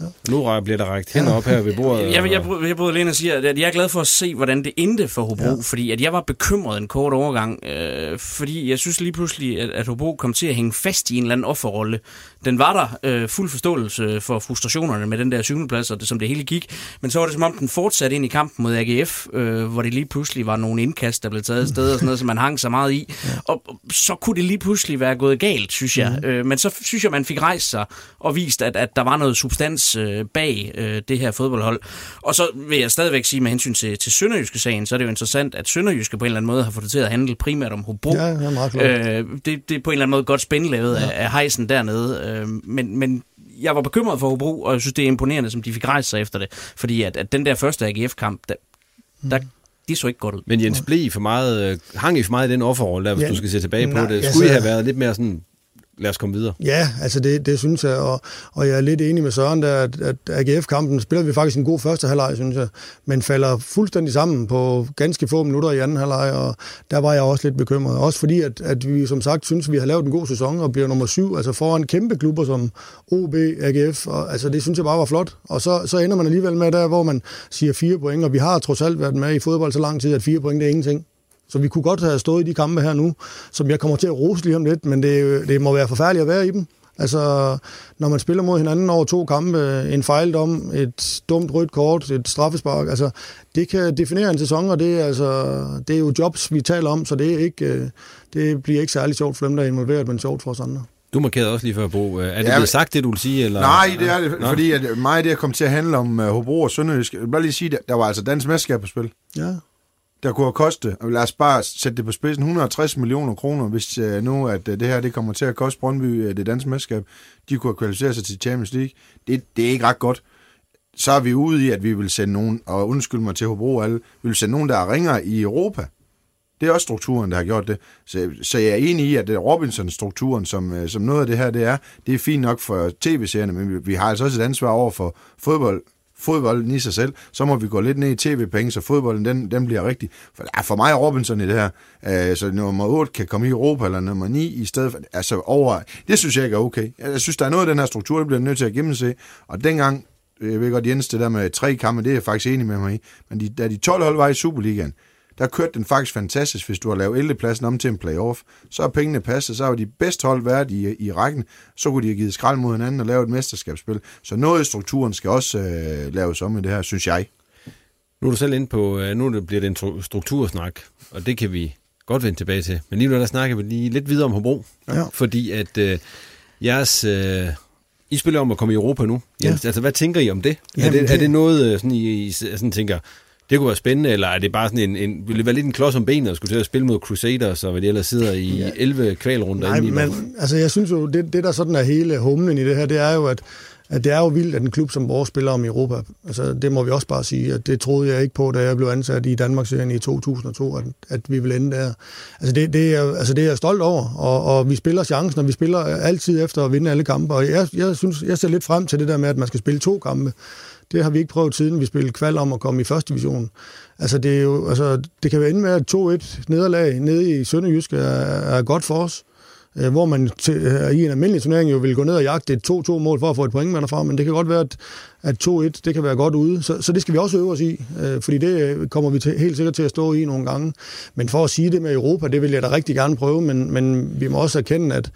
Ja. Nu bliver der rækket hænder op her ved bordet. Jeg, jeg, jeg, jeg bryder alene og siger, at jeg er glad for at se, hvordan det endte for Hobro, ja. fordi at jeg var bekymret en kort overgang, øh, fordi jeg synes lige pludselig, at, at Hobro kom til at hænge fast i en eller anden offerrolle. Den var der øh, fuld forståelse for frustrationerne med den der syvendeplads, og det, som det hele gik, men så var det som om, den fortsatte ind i kampen mod AGF, øh, hvor det lige pludselig var nogle indkast, der blev taget af sted og sådan noget, som man hang så meget i. <laughs> Ja. Og så kunne det lige pludselig være gået galt, synes jeg. Mm. Øh, men så synes jeg, man fik rejst sig og vist, at, at der var noget substans øh, bag øh, det her fodboldhold. Og så vil jeg stadigvæk sige med hensyn til, til Sønderjyske-sagen, så er det jo interessant, at Sønderjyske på en eller anden måde har fået det til at handle primært om Hobro. Ja, det er meget klart. Øh, det, det er på en eller anden måde godt spændelavet ja. af, af hejsen dernede. Øh, men, men jeg var bekymret for Hobro, og jeg synes, det er imponerende, som de fik rejst sig efter det. Fordi at, at den der første AGF-kamp, der, der, de så ikke godt ud. Men Jens blev for meget, øh, hang I for meget i den offerrolle, der, hvis Ja, du skal se tilbage nej, på det. altså- Skulle I have været lidt mere sådan, lad os komme videre? Ja, altså det, det synes jeg, og, og jeg er lidt enig med Søren der, at, at AGF-kampen spiller vi faktisk en god første halvleg, synes jeg, men falder fuldstændig sammen på ganske få minutter i anden halvleg, og der var jeg også lidt bekymret. Også fordi, at, at vi som sagt synes, vi har lavet en god sæson og bliver nummer syv, altså foran kæmpe klubber som OB, AGF, og, altså det synes jeg bare var flot. Og så, så ender man alligevel med der, hvor man siger fire point, og vi har trods alt været med i fodbold så lang tid, at fire point det er ingenting. Så vi kunne godt have stået i de kampe her nu, som jeg kommer til at rose lige om lidt, men det, det må være forfærdeligt at være i dem. Altså, når man spiller mod hinanden over to kampe, en fejldom, et dumt rødt kort, et straffespark, altså, det kan definere en sæson, og det er, altså, det er jo jobs, vi taler om, så det, er ikke, øh, det bliver ikke særlig sjovt for dem, der er involveret, men sjovt for os andre. Du markerede også lige før, Bo. Er det Ja, blevet sagt, det du vil sige? Eller? Nej, det er det, Nå. fordi at mig det er kommet til at handle om uh, Hobro og Sønderjysk. Jeg vil bare lige sige, der, der var altså dansk mesterskab på spil. Ja. Der kunne have kostet, og lad os bare sætte det på spidsen, 160 millioner kroner, hvis uh, nu at uh, det her det kommer til at koste Brøndby uh, det danske mesterskab. De kunne have kvalificeret sig til Champions League. Det, det er ikke ret godt. Så er vi ude i, at vi vil sende nogen, og undskyld mig til Hobro og alle, vi vil sende nogen, der ringer i Europa. Det er også strukturen, der har gjort det. Så, så jeg er enig i, at Robinson-strukturen, som, som noget af det her det er, det er fint nok for tv-serierne, men vi, vi har altså også et ansvar over for fodbold, fodbolden i sig selv. Så må vi gå lidt ned i tv-penge, så fodbolden den, den bliver rigtig. For, ja, for mig er Robinson i det her. Øh, så nummer 8 kan komme i Europa, eller nummer 9 i stedet for. Altså over. Det synes jeg ikke er okay. Jeg synes, der er noget af den her struktur, der bliver nødt til at gennemse. Og dengang, øh, jeg ved godt, Jens, det der med tre kampe, det er jeg faktisk enig med mig i. Men de, da de 12 hold var i Superligaen, der kørte den faktisk fantastisk, hvis du har lavet 11 pladsen om til en playoff. Så er pengene passet, så har de bedste hold været i, i rækken, så kunne de have givet skrald mod hinanden og lavet et mesterskabsspil. Så noget i strukturen skal også øh, laves om i det her, synes jeg. Nu er du selv inde på, øh, nu bliver det en tru- struktursnak, og det kan vi godt vende tilbage til. Men lige nu der snakker vi lige lidt videre om Hobro, Ja. fordi at øh, jeres... Øh, I spiller om at komme i Europa nu. Jens. Altså, hvad tænker I om det? er, Jamen, det, er det- det noget, øh, sådan, I, I sådan tænker, det kunne være spændende, eller er det bare sådan en, en vil det være lidt en klods om benet at skulle til at spille mod Crusaders, og hvad de ellers sidder i ja. 11 kvalrunder Nej, men altså, jeg synes jo, det, det der sådan er hele humlen i det her, det er jo, at, at det er jo vildt, at en klub som vores spiller om i Europa. Altså, det må vi også bare sige, at det troede jeg ikke på, da jeg blev ansat i Danmarksserien i 2002, at, at vi ville ende der. Altså, det, det, er, altså, det er jeg stolt over, og, og vi spiller chancen, og vi spiller altid efter at vinde alle kampe, og jeg, jeg synes, jeg ser lidt frem til det der med, at man skal spille to kampe. Det har vi ikke prøvet siden vi spillede kval om at komme i første division. Altså det, er jo, altså, det kan jo ende med, at 2-1 nederlag nede i Sønderjysk er, er godt for os. Øh, hvor man til, øh, i en almindelig turnering jo vil gå ned og jagte et 2-2-mål for at få et point med derfra, men det kan godt være, at, at 2-1 det kan være godt ude. Så, så det skal vi også øve os i, øh, fordi det øh, kommer vi til, helt sikkert til at stå i nogle gange. Men for at sige det med Europa, det vil jeg da rigtig gerne prøve, men, men vi må også erkende, at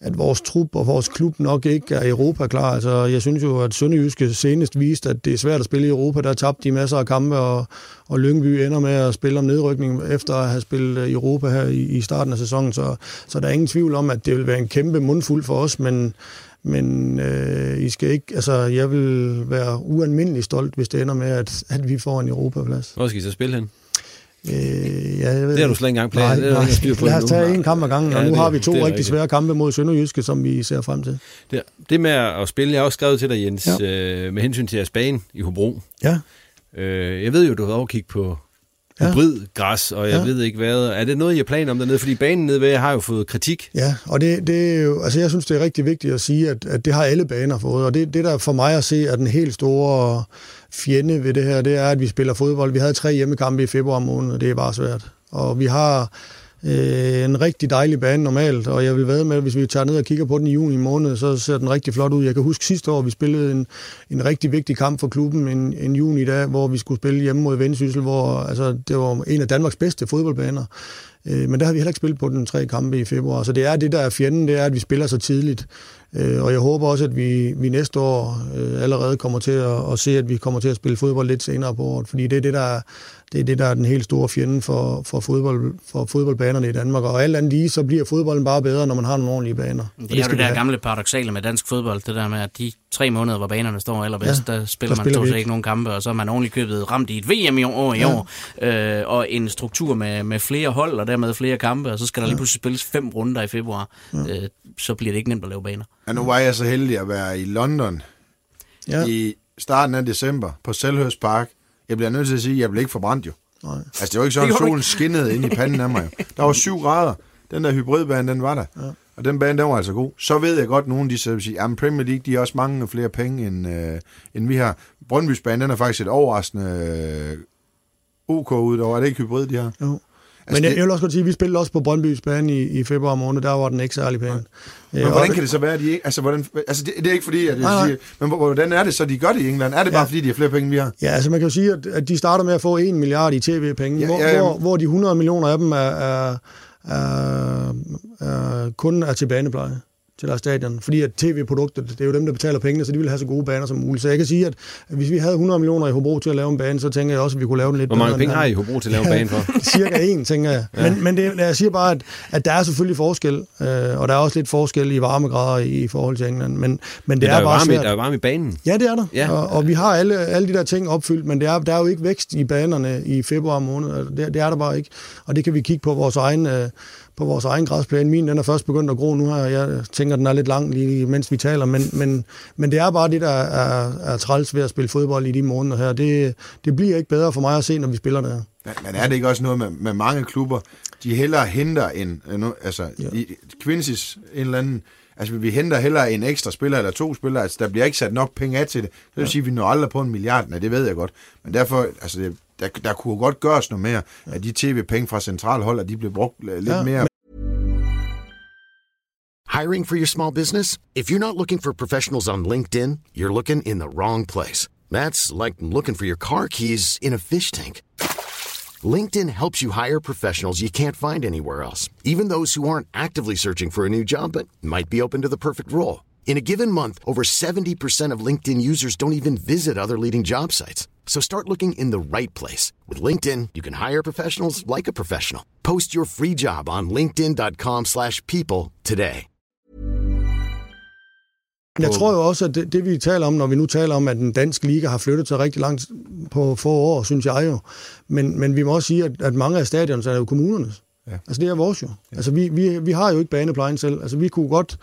at vores trup og vores klub nok ikke er Europa klar. Altså, jeg synes jo, at Sønderjyske senest viste, at det er svært at spille i Europa. Der tabte de masser af kampe, og, og Lyngby ender med at spille om nedrykning efter at have spillet i Europa her i, i starten af sæsonen. Så, så der er ingen tvivl om, at det vil være en kæmpe mundfuld for os, men, men øh, I skal ikke, altså, jeg vil være ualmindelig stolt, hvis det ender med, at, at vi får en Europaplads. Hvor skal I så spille hen? Øh, ja, jeg ved, Det har du slet ikke engang planer. Nej, nej. styr på Lad os tage en kamp ad gangen, og Ja, nu det- har vi to rigtig rigtigt. svære kampe mod Sønderjyske, som vi ser frem til. Det, det med at spille, jeg har også skrevet til dig, Jens, ja. øh, med hensyn til jeres bane i Hobro. Ja. Øh, jeg ved jo, du har overkigget på Ja. hybridgræs, og jeg Ja. ved ikke hvad. Er det noget, I har planer om dernede? Fordi banen nede ved har jo fået kritik. Ja, og det, det er jo, altså jeg synes, det er rigtig vigtigt at sige, at, at det har alle baner fået, og det, det der for mig at se er den helt store fjende ved det her, det er, at vi spiller fodbold. Vi havde tre hjemmekampe i februar måned, og det er bare svært. Og vi har øh, en rigtig dejlig bane normalt, og jeg vil ved med, at hvis vi tager ned og kigger på den i juni måned, så ser den rigtig flot ud. Jeg kan huske sidste år, vi spillede en, en rigtig vigtig kamp for klubben en, en juni dag, hvor vi skulle spille hjemme mod Vendsyssel, hvor altså, det var en af Danmarks bedste fodboldbaner. Øh, men der har vi heller ikke spillet på den tre kampe i februar, så det er det, der er fjenden, det er, at vi spiller så tidligt. Øh, og jeg håber også, at vi, vi næste år øh, allerede kommer til at, at se, at vi kommer til at spille fodbold lidt senere på året, fordi det er det, der er, det er, det, der er den helt store fjende for, for, fodbold, for fodboldbanerne i Danmark. Og alt andet lige, så bliver fodbolden bare bedre, når man har nogle ordentlige baner. Og Det er jo skal det der have. gamle paradoxale med dansk fodbold, det der med, at de tre måneder, hvor banerne står allerbedst, Ja, der spiller der man stort set ikke. nogen kampe, og så er man ordentligt købet ramt i et VM i år, i Ja. år øh, og en struktur med, med flere hold, og dermed flere kampe, og så skal der lige pludselig spilles fem runder i februar. Øh, så bliver det ikke nemt at lave baner. Ja, nu var jeg så heldig at være i London Ja. i starten af december på Selhurst Park. Jeg bliver nødt til at sige, at jeg blev ikke forbrændt jo. Nej. Altså, det var ikke sådan, at solen skinnede ind i panden af mig. Jo. Der var syv grader. Den der hybridbane, den var der. Ja. Og den bane, den var altså god. Så ved jeg godt, at nogen de så vil sige, at Premier League, de har også mange flere penge, end, øh, end vi har. Brøndby's bane, den er faktisk et overraskende øh, OK ud over. Er det ikke hybrid, de har? Jo. Altså, Men jeg, jeg vil også godt sige, at vi spillede også på Brøndby's bane i, i februar måned. Der var den ikke særlig pæn. Men hvordan kan det så være, at de ikke... Altså, hvordan, altså det, det er ikke fordi, at jeg Nej, siger... Men hvor- hvordan er det så, de gør det i England? Er det bare, Ja. fordi de har flere penge, vi har? Ja, altså man kan jo sige, at, at de starter med at få 1 milliard i tv-penge, Ja, hvor, ja, ja. hvor, hvor de 100 millioner af dem er, er, er, er kun er til banepleje til deres stadion. Fordi at tv-produkter, det er jo dem, der betaler pengene, så de vil have så gode baner som muligt. Så jeg kan sige, at hvis vi havde 100 millioner i Hobro til at lave en bane, så tænker jeg også, at vi kunne lave den lidt Hvor mange penge har I Hobro til at lave en bane for? <laughs> Cirka en, tænker jeg. Ja. Men, men det, jeg siger bare, at, at der er selvfølgelig forskel, øh, og der er også lidt forskel i varmegrader i, forhold til England. Men, men det Men er, er, bare varme, svært. der er varme i banen. Ja, det er der. Ja. Og, og vi har alle, alle de der ting opfyldt, men det er, der er jo ikke vækst i banerne i februar måned. Altså, Det, det er der bare ikke. Og det kan vi kigge på vores egen, øh, på vores egen græsplæne. Min den er først begyndt at gro nu her. Jeg tænker, den er lidt lang, lige mens vi taler. Men, men, men det er bare det, der er, er træls ved at spille fodbold i de måneder her. Det, det bliver ikke bedre for mig at se, når vi spiller der. Men, men er det ikke også noget med, med mange klubber, de hellere henter en, øh, altså Ja. ja. Quincy's en eller anden, altså vi henter hellere en ekstra spiller eller to spillere, altså der bliver ikke sat nok penge af til det. Det vil sige, at vi når aldrig på en milliard, nej, det ved jeg godt. Men derfor, altså det, der, der kunne godt gøres noget mere, at de tv-penge fra centralhold, at de blev brugt øh, lidt Ja, ja, mere. Hiring for your small business? If you're not looking for professionals on LinkedIn, you're looking in the wrong place. That's like looking for your car keys in a fish tank. LinkedIn helps you hire professionals you can't find anywhere else, even those who aren't actively searching for a new job but might be open to the perfect role. In a given month, over 70% of LinkedIn users don't even visit other leading job sites. So start looking in the right place. With LinkedIn, you can hire professionals like a professional. Post your free job on linkedin.com/people slash people today. Jeg tror jo også, at det, det vi taler om, når vi nu taler om, at den danske liga har flyttet sig rigtig langt på få år, synes jeg jo. Men, men vi må også sige, at, at mange af stadions er jo kommunernes. Ja. Altså det er vores jo. Ja. Altså vi, vi, vi har jo ikke baneplejen selv. Altså vi kunne godt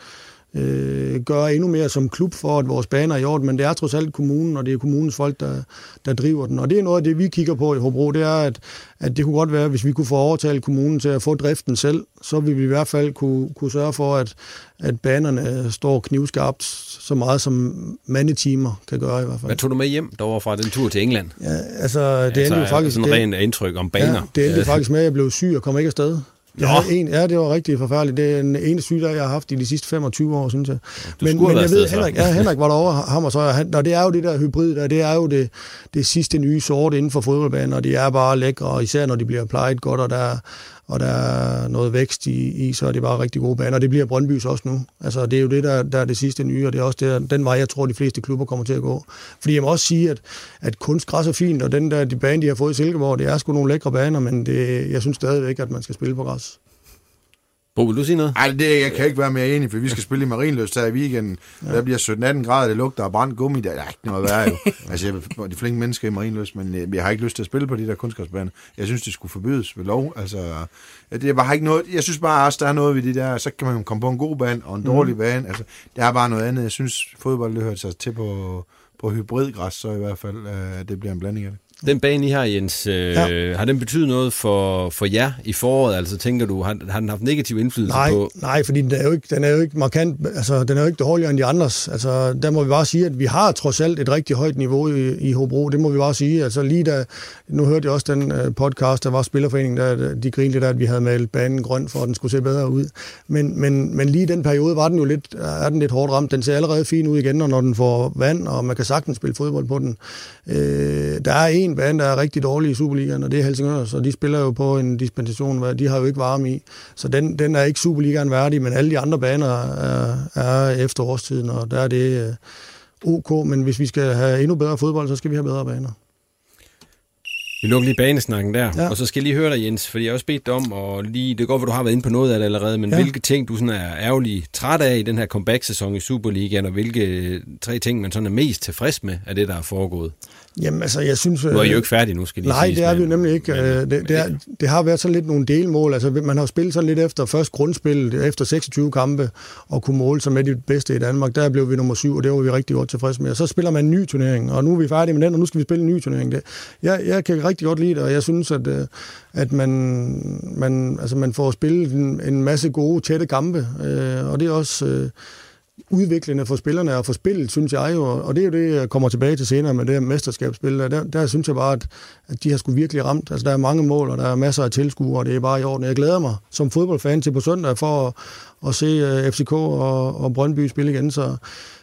øh, gøre endnu mere som klub for, at vores baner er i orden, men det er trods alt kommunen, og det er kommunens folk, der, der driver den. Og det er noget af det, vi kigger på i Hobro, det er, at, at det kunne godt være, hvis vi kunne få overtalt kommunen til at få driften selv, så ville vi i hvert fald kunne, kunne sørge for, at, at banerne står knivskarpt så meget som mandetimer kan gøre i hvert fald. Hvad tog du med hjem derovre fra den tur til England? Ja, altså, det endte jo faktisk... Sådan det, rent indtryk om baner. Ja, det endte faktisk med, at jeg blev syg og kom ikke afsted. Jeg havde en, ja, det var rigtig forfærdeligt. Det er den ene sygdom, jeg har haft i de sidste 25 år, synes jeg. Men, skulle men have jeg ved. Henrik, ja, Henrik var derovre, ham og så, og, han, og det er jo det der hybrid der, det er jo det, det sidste nye sort inden for fodboldbanen, og de er bare lækre, og især når de bliver plejet godt, og der, og der er noget vækst i, i, så er det bare rigtig gode baner, og det bliver Brøndbys også nu. Altså, det er jo det, der, der er det sidste nye, og det er også det, den vej, jeg tror, de fleste klubber kommer til at gå. Fordi jeg må også sige, at, at kunstgræs er fint, og den der de bane, de har fået i Silkeborg, det er sgu nogle lækre baner, men det, jeg synes stadigvæk, at man skal spille på græs. Bo, vil du sige noget? Ej, det, jeg kan ikke være mere enig, for vi skal spille i Marienløst her i weekenden. Ja. Der bliver 17-18 grader, det lugter af brændt gummi. Der er ikke noget værre jo. <laughs> altså, jeg er de flinke mennesker i Marienløst, men jeg, jeg har ikke lyst til at spille på de der kunstgræsbaner. Jeg synes, det skulle forbydes ved lov. Altså, det er bare ikke noget, jeg synes bare også, der er noget ved de der, så kan man komme på en god bane og en dårlig mm. bane. Altså, det er bare noget andet. Jeg synes, fodbold det hører sig til på, på hybridgræs, så i hvert fald, øh, det bliver en blanding af det. Den bane, I har, Jens, øh, Ja. har den betydet noget for, for jer i foråret? Altså tænker du, har, har den haft negativ indflydelse Nej, på... nej, fordi den er, jo ikke, den er jo ikke markant, altså den er jo ikke dårligere end de andres. Altså der må vi bare sige, at vi har trods alt et rigtig højt niveau i, i Hobro, det må vi bare sige. Altså lige da, nu hørte jeg også den uh, podcast, der var Spillerforeningen, der de grinede lidt af, at vi havde malet banen grøn, for at den skulle se bedre ud. Men, men, men lige i den periode var den jo lidt, er den lidt hårdt ramt. Den ser allerede fin ud igen, når den får vand, og man kan sagtens spille fodbold på den. Øh, der er en bane, der er rigtig dårlig i Superligaen, og det er Helsingør, så de spiller jo på en dispensation, hvad de har jo ikke varme i. Så den, den er ikke Superligaen værdig, men alle de andre baner er, er efter årstiden, og der er det øh, ok, men hvis vi skal have endnu bedre fodbold, så skal vi have bedre baner. Vi lukker lige banesnakken der, Ja. og så skal jeg lige høre dig, Jens, fordi jeg har også bedt dig om, og lige, det går, hvor du har været inde på noget af det allerede, men ja. hvilke ting, du sådan er ærgerlig træt af i den her comeback-sæson i Superligaen, og hvilke tre ting, man sådan er mest tilfreds med af det, der er foregået? Jamen, altså, jeg synes... Nu er I øh, jo ikke færdige nu, skal lige Nej, siges, det er vi jo men- nemlig ikke. Øh, Det, det, er, det har været sådan lidt nogle delmål. Altså, man har jo spillet sådan lidt efter først grundspillet, efter 26 kampe, og kunne måle sig med de bedste i Danmark. Der blev vi nummer syv, og det var vi rigtig godt tilfredse med. Og så spiller man en ny turnering, og nu er vi færdige med den, og nu skal vi spille en ny turnering. Det, jeg, jeg kan rigtig godt lide det, og jeg synes, at, øh, at man, man, altså, man får spillet en, en masse gode, tætte kampe, øh, og det er også... Øh, udviklende for spillerne og for spillet, synes jeg jo, og det er jo det, jeg kommer tilbage til senere med det her mesterskabsspil. Der, der synes jeg bare, at, at de har sgu virkelig ramt. Altså, der er mange mål, og der er masser af tilskuere, og det er bare i orden. Jeg glæder mig som fodboldfan til på søndag for at, at se øh, uh, FCK og, og Brøndby spille igen. Så,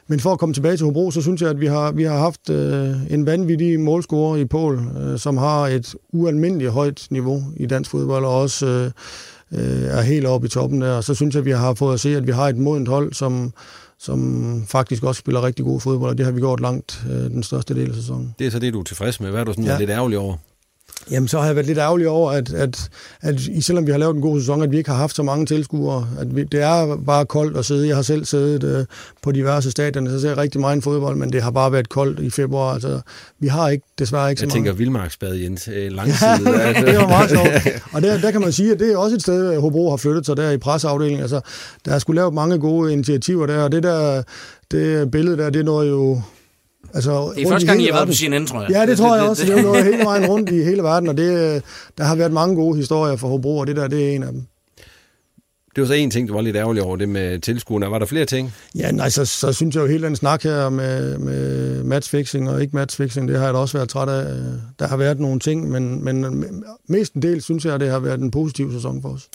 men for at komme tilbage til Hobro, så synes jeg, at vi har, vi har haft øh, en vanvittig målscorer i Pol, øh, som har et ualmindeligt højt niveau i dansk fodbold, og også øh, øh er helt oppe i toppen der. Og så synes jeg, at vi har fået at se, at vi har et modent hold, som, som faktisk også spiller rigtig god fodbold, og det har vi gjort langt øh, den største del af sæsonen. Det er så det, du er tilfreds med. Hvad er du sådan Ja. lidt ærgerlig over? Jamen, så har jeg været lidt ærgerlig over, at, at, at selvom vi har lavet en god sæson, at vi ikke har haft så mange tilskuere. At vi, det er bare koldt at sidde. Jeg har selv siddet øh, på diverse stadioner, så ser jeg rigtig meget fodbold, men det har bare været koldt i februar. Altså, vi har ikke, desværre ikke Jeg så tænker mange. Vildmarksbad, Jens. Øh, <laughs> langside. Ja, det var meget sjovt. <laughs> Og der, der kan man sige, at det er også et sted, Hobro har flyttet sig der i presseafdelingen. Altså, der er skulle lavet mange gode initiativer der, og det der det billede der, det når jo... Altså, Det er første gang, I hele har været på. CNN, tror jeg. Ja, det tror jeg også. Det er jo noget hele vejen rundt i hele verden, og det, øh, der har været mange gode historier for Hobro, og det der, det er en af dem. Det var så en ting, du var lidt ærgerlig over, det med tilskuerne. Var der flere ting? Ja, nej, så, så synes jeg jo hele den snak her med, med matchfixing og ikke matchfixing, det har jeg da også været træt af. Der har været nogle ting, men, men mest en del synes jeg, at det har været en positiv sæson for os.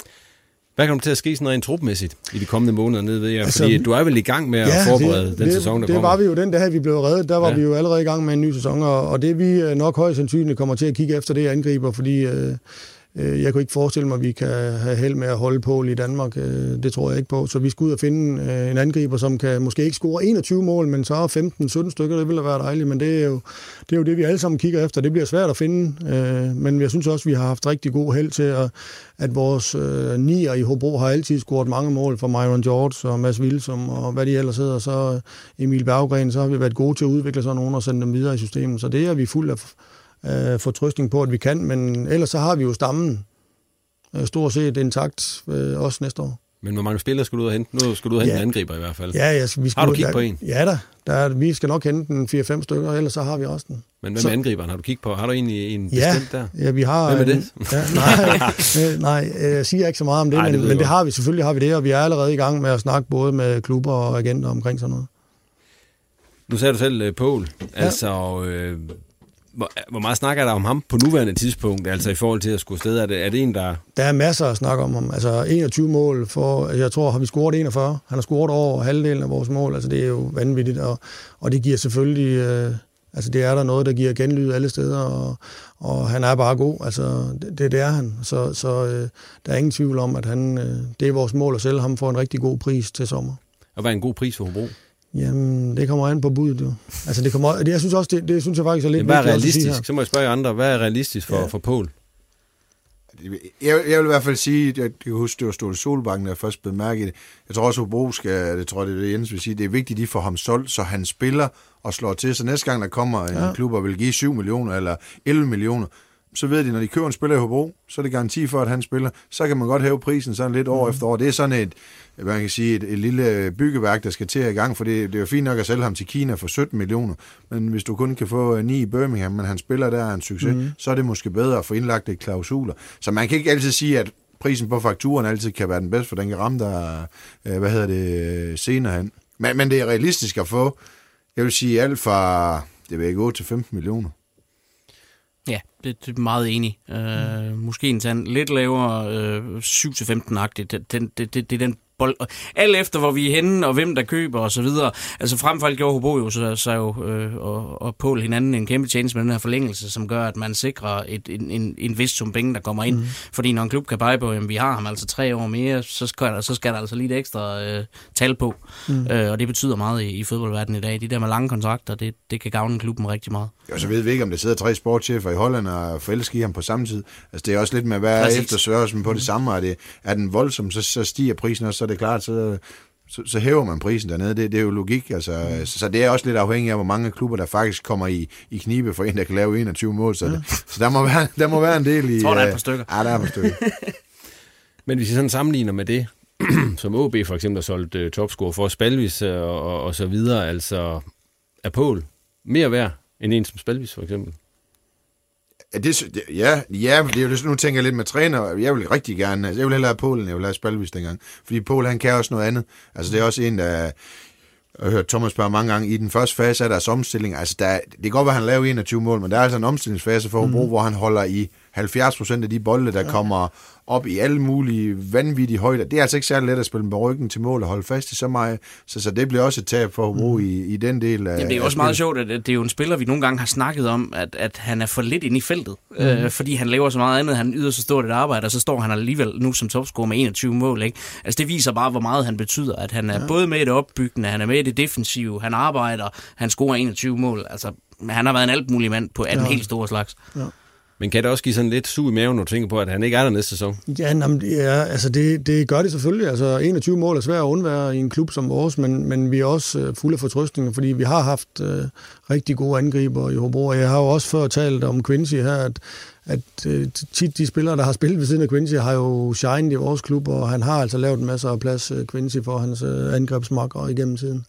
Hvad kommer til at ske sådan rent trupmæssigt i de kommende måneder nede ved jer? Altså, Fordi du er vel i gang med at forberede det, den det, sæson, der det kommer? var vi jo den dag, vi blev reddet. Der var ja. Ja. vi jo allerede i gang med en ny sæson, og, og det vi øh, nok højst sandsynligt kommer til at kigge efter, det er angriber, fordi øh, Øh, jeg kunne ikke forestille mig, at vi kan have held med at holde på i Danmark. Øh, det tror jeg ikke på. Så vi skal ud og finde øh, en angriber, som kan måske ikke score 21 mål, men så 15-17 stykker, det ville være dejligt. Men det er, jo, det er jo det, vi alle sammen kigger efter. Det bliver svært at finde, men jeg synes også, vi har haft rigtig god held til, at, at vores nier i Hobro har altid scoret mange mål for Myron George og Mads Wilsom og hvad de ellers hedder. Så Emil Berggren, så har vi været gode til at udvikle sådan nogen og sende dem videre i systemet. Så det er vi fuld af øh, fortrøstning på, at vi kan. Men ellers så har vi jo stammen øh, stort set intakt øh, også næste år. Men hvor mange spillere skal du ud og hente? Nu skal du ud og hente Ja. en angriber i hvert fald. Ja, ja, vi skal Har du kigget på en? Ja da, der er, vi skal nok hente en 4-5 stykker, ellers så har vi også den. Men hvad Så- med angriberen? Har du kigget på? Har du egentlig en Ja, bestemt der? ja, vi har... Hvem er en- Ja, nej, <laughs> øh, nej, øh, jeg siger ikke så meget om det, Ej, Ej, det men, men det har vi, selvfølgelig har vi det, og vi er allerede i gang med at snakke både med klubber og agenter omkring sådan noget. Nu sagde du selv uh, Paul. Altså, øh, hvor, hvor meget snakker der om ham på nuværende tidspunkt? Altså i forhold til at skulle sted? Er det, er det en, der... Der er masser at snakke om ham. Altså 21 mål for, jeg tror, har vi scoret 41. Han har scoret over halvdelen af vores mål. Altså det er jo vanvittigt, og, og det giver selvfølgelig, øh, altså det er der noget, der giver genlyd alle steder, og, og han er bare god. Altså det, det, det er han. Så, så øh, der er ingen tvivl om, at han, øh, det er vores mål at sælge ham for en rigtig god pris til sommer. Og hvad er en god pris for Hobro? Jamen, det kommer an på budet, jo. Altså, det kommer, det, jeg synes også, det, det synes jeg faktisk er lidt hvad er realistisk? Så må jeg spørge andre. Hvad er realistisk for, Ja. for Paul? Jeg, jeg vil i hvert fald sige, at jeg, kan huske, det var Ståle Solbakken, der først blev mærket det. Jeg tror også, at Hobro skal, det tror jeg, det er det Jens vil sige, det er vigtigt, at de får ham solgt, så han spiller og slår til. Så næste gang, der kommer en ja. klub og vil give 7 millioner eller 11 millioner, så ved de, når de køber en spiller i Hobro, så er det garanti for, at han spiller. Så kan man godt hæve prisen sådan lidt år mm. efter år. Det er sådan et, man kan sige, et, et lille byggeværk, der skal til i gang, for det, det er jo fint nok at sælge ham til Kina for 17 millioner, men hvis du kun kan få øh, 9 i Birmingham, men han spiller der er en succes, mm. så er det måske bedre at få indlagt lidt klausuler. Så man kan ikke altid sige, at prisen på fakturen altid kan være den bedste, for den kan ramme der, øh, hvad hedder det, senere hen. Men, men det er realistisk at få, jeg vil sige, alt fra, det vil ikke 8 til 15 millioner. Det, det er meget enig. Øh, måske en tand lidt lavere, øh, 7-15-agtigt. Det, det, det, det, er den bold. Alt efter, hvor vi er henne, og hvem der køber, og så videre. Altså frem for alt gjorde Hobro jo, så, så jo øh, og, og Pål hinanden en kæmpe tjeneste med den her forlængelse, som gør, at man sikrer et, en, en, en vis sum penge, der kommer ind. Mm. Fordi når en klub kan pege på, at vi har ham altså tre år mere, så skal der, så skal der altså lige et ekstra øh, tal på. Mm. Øh, og det betyder meget i, i fodboldverdenen i dag. De der med lange kontrakter, det, det kan gavne klubben rigtig meget. Jo, så ved vi ikke, om der sidder tre sportschefer i Holland og forelsker i ham på samme tid. Altså, det er også lidt med, hvad er eftersørgelsen på det samme, er, det, er den voldsom, så, så stiger prisen også, så er det klart, så, så, så hæver man prisen dernede. Det, det er jo logik, altså. Mm. Så, så det er også lidt afhængigt af, hvor mange klubber, der faktisk kommer i, i knibe for en, der kan lave 21 mål. Så, det, så der, må være, der må være en del i... Jeg tror, der er et øh, par stykker. Ja, der er et par stykker. <laughs> Men hvis I sådan sammenligner med det, <clears throat> som OB for eksempel har solgt uh, topscore for Spalvis uh, og, og så videre, altså er Pål mere værd end en som Spalvis for eksempel? Ja, det, ja, ja, det er jo det, nu tænker jeg lidt med træner. Jeg vil rigtig gerne, altså jeg vil hellere have Polen, jeg vil have Spalvis dengang. Fordi Polen, han kan også noget andet. Altså det er også en, der, jeg har hørt Thomas spørge mange gange, i den første fase er deres omstilling. Altså der, det kan godt være, at han laver 21 mål, men der er altså en omstillingsfase for Hobro, mm. hvor han holder i 70 procent af de bolde, der ja. kommer op i alle mulige vanvittige højder. Det er altså ikke særlig let at spille med ryggen til mål og holde fast i så meget. Så, så det bliver også et tab for Hobro mm. i, i den del af Jamen, det er jo også meget sjovt, at det er jo en spiller, vi nogle gange har snakket om, at, at han er for lidt inde i feltet, mm. øh, fordi han laver så meget andet, han yder så stort et arbejde, og så står han alligevel nu som topscorer med 21 mål. Ikke? Altså det viser bare, hvor meget han betyder, at han er ja. både med i det opbyggende, han er med i det defensive, han arbejder, han scorer 21 mål. Altså, han har været en alt mulig mand på af den Ja. helt store slags. Men kan det også give sådan lidt sug i maven, når du tænker på, at han ikke er der næste sæson? Ja, jamen, ja altså det, det gør det selvfølgelig. Altså 21 mål er svært at undvære i en klub som vores, men, men vi er også øh, fulde af fortrøstninger, fordi vi har haft øh, rigtig gode angriber i Hobro. Og jeg har jo også før talt om Quincy her, at, at øh, tit de spillere, der har spillet ved siden af Quincy, har jo shined i vores klub, og han har altså lavet en masse af plads, øh, Quincy, for hans øh, angrebsmakker igennem tiden.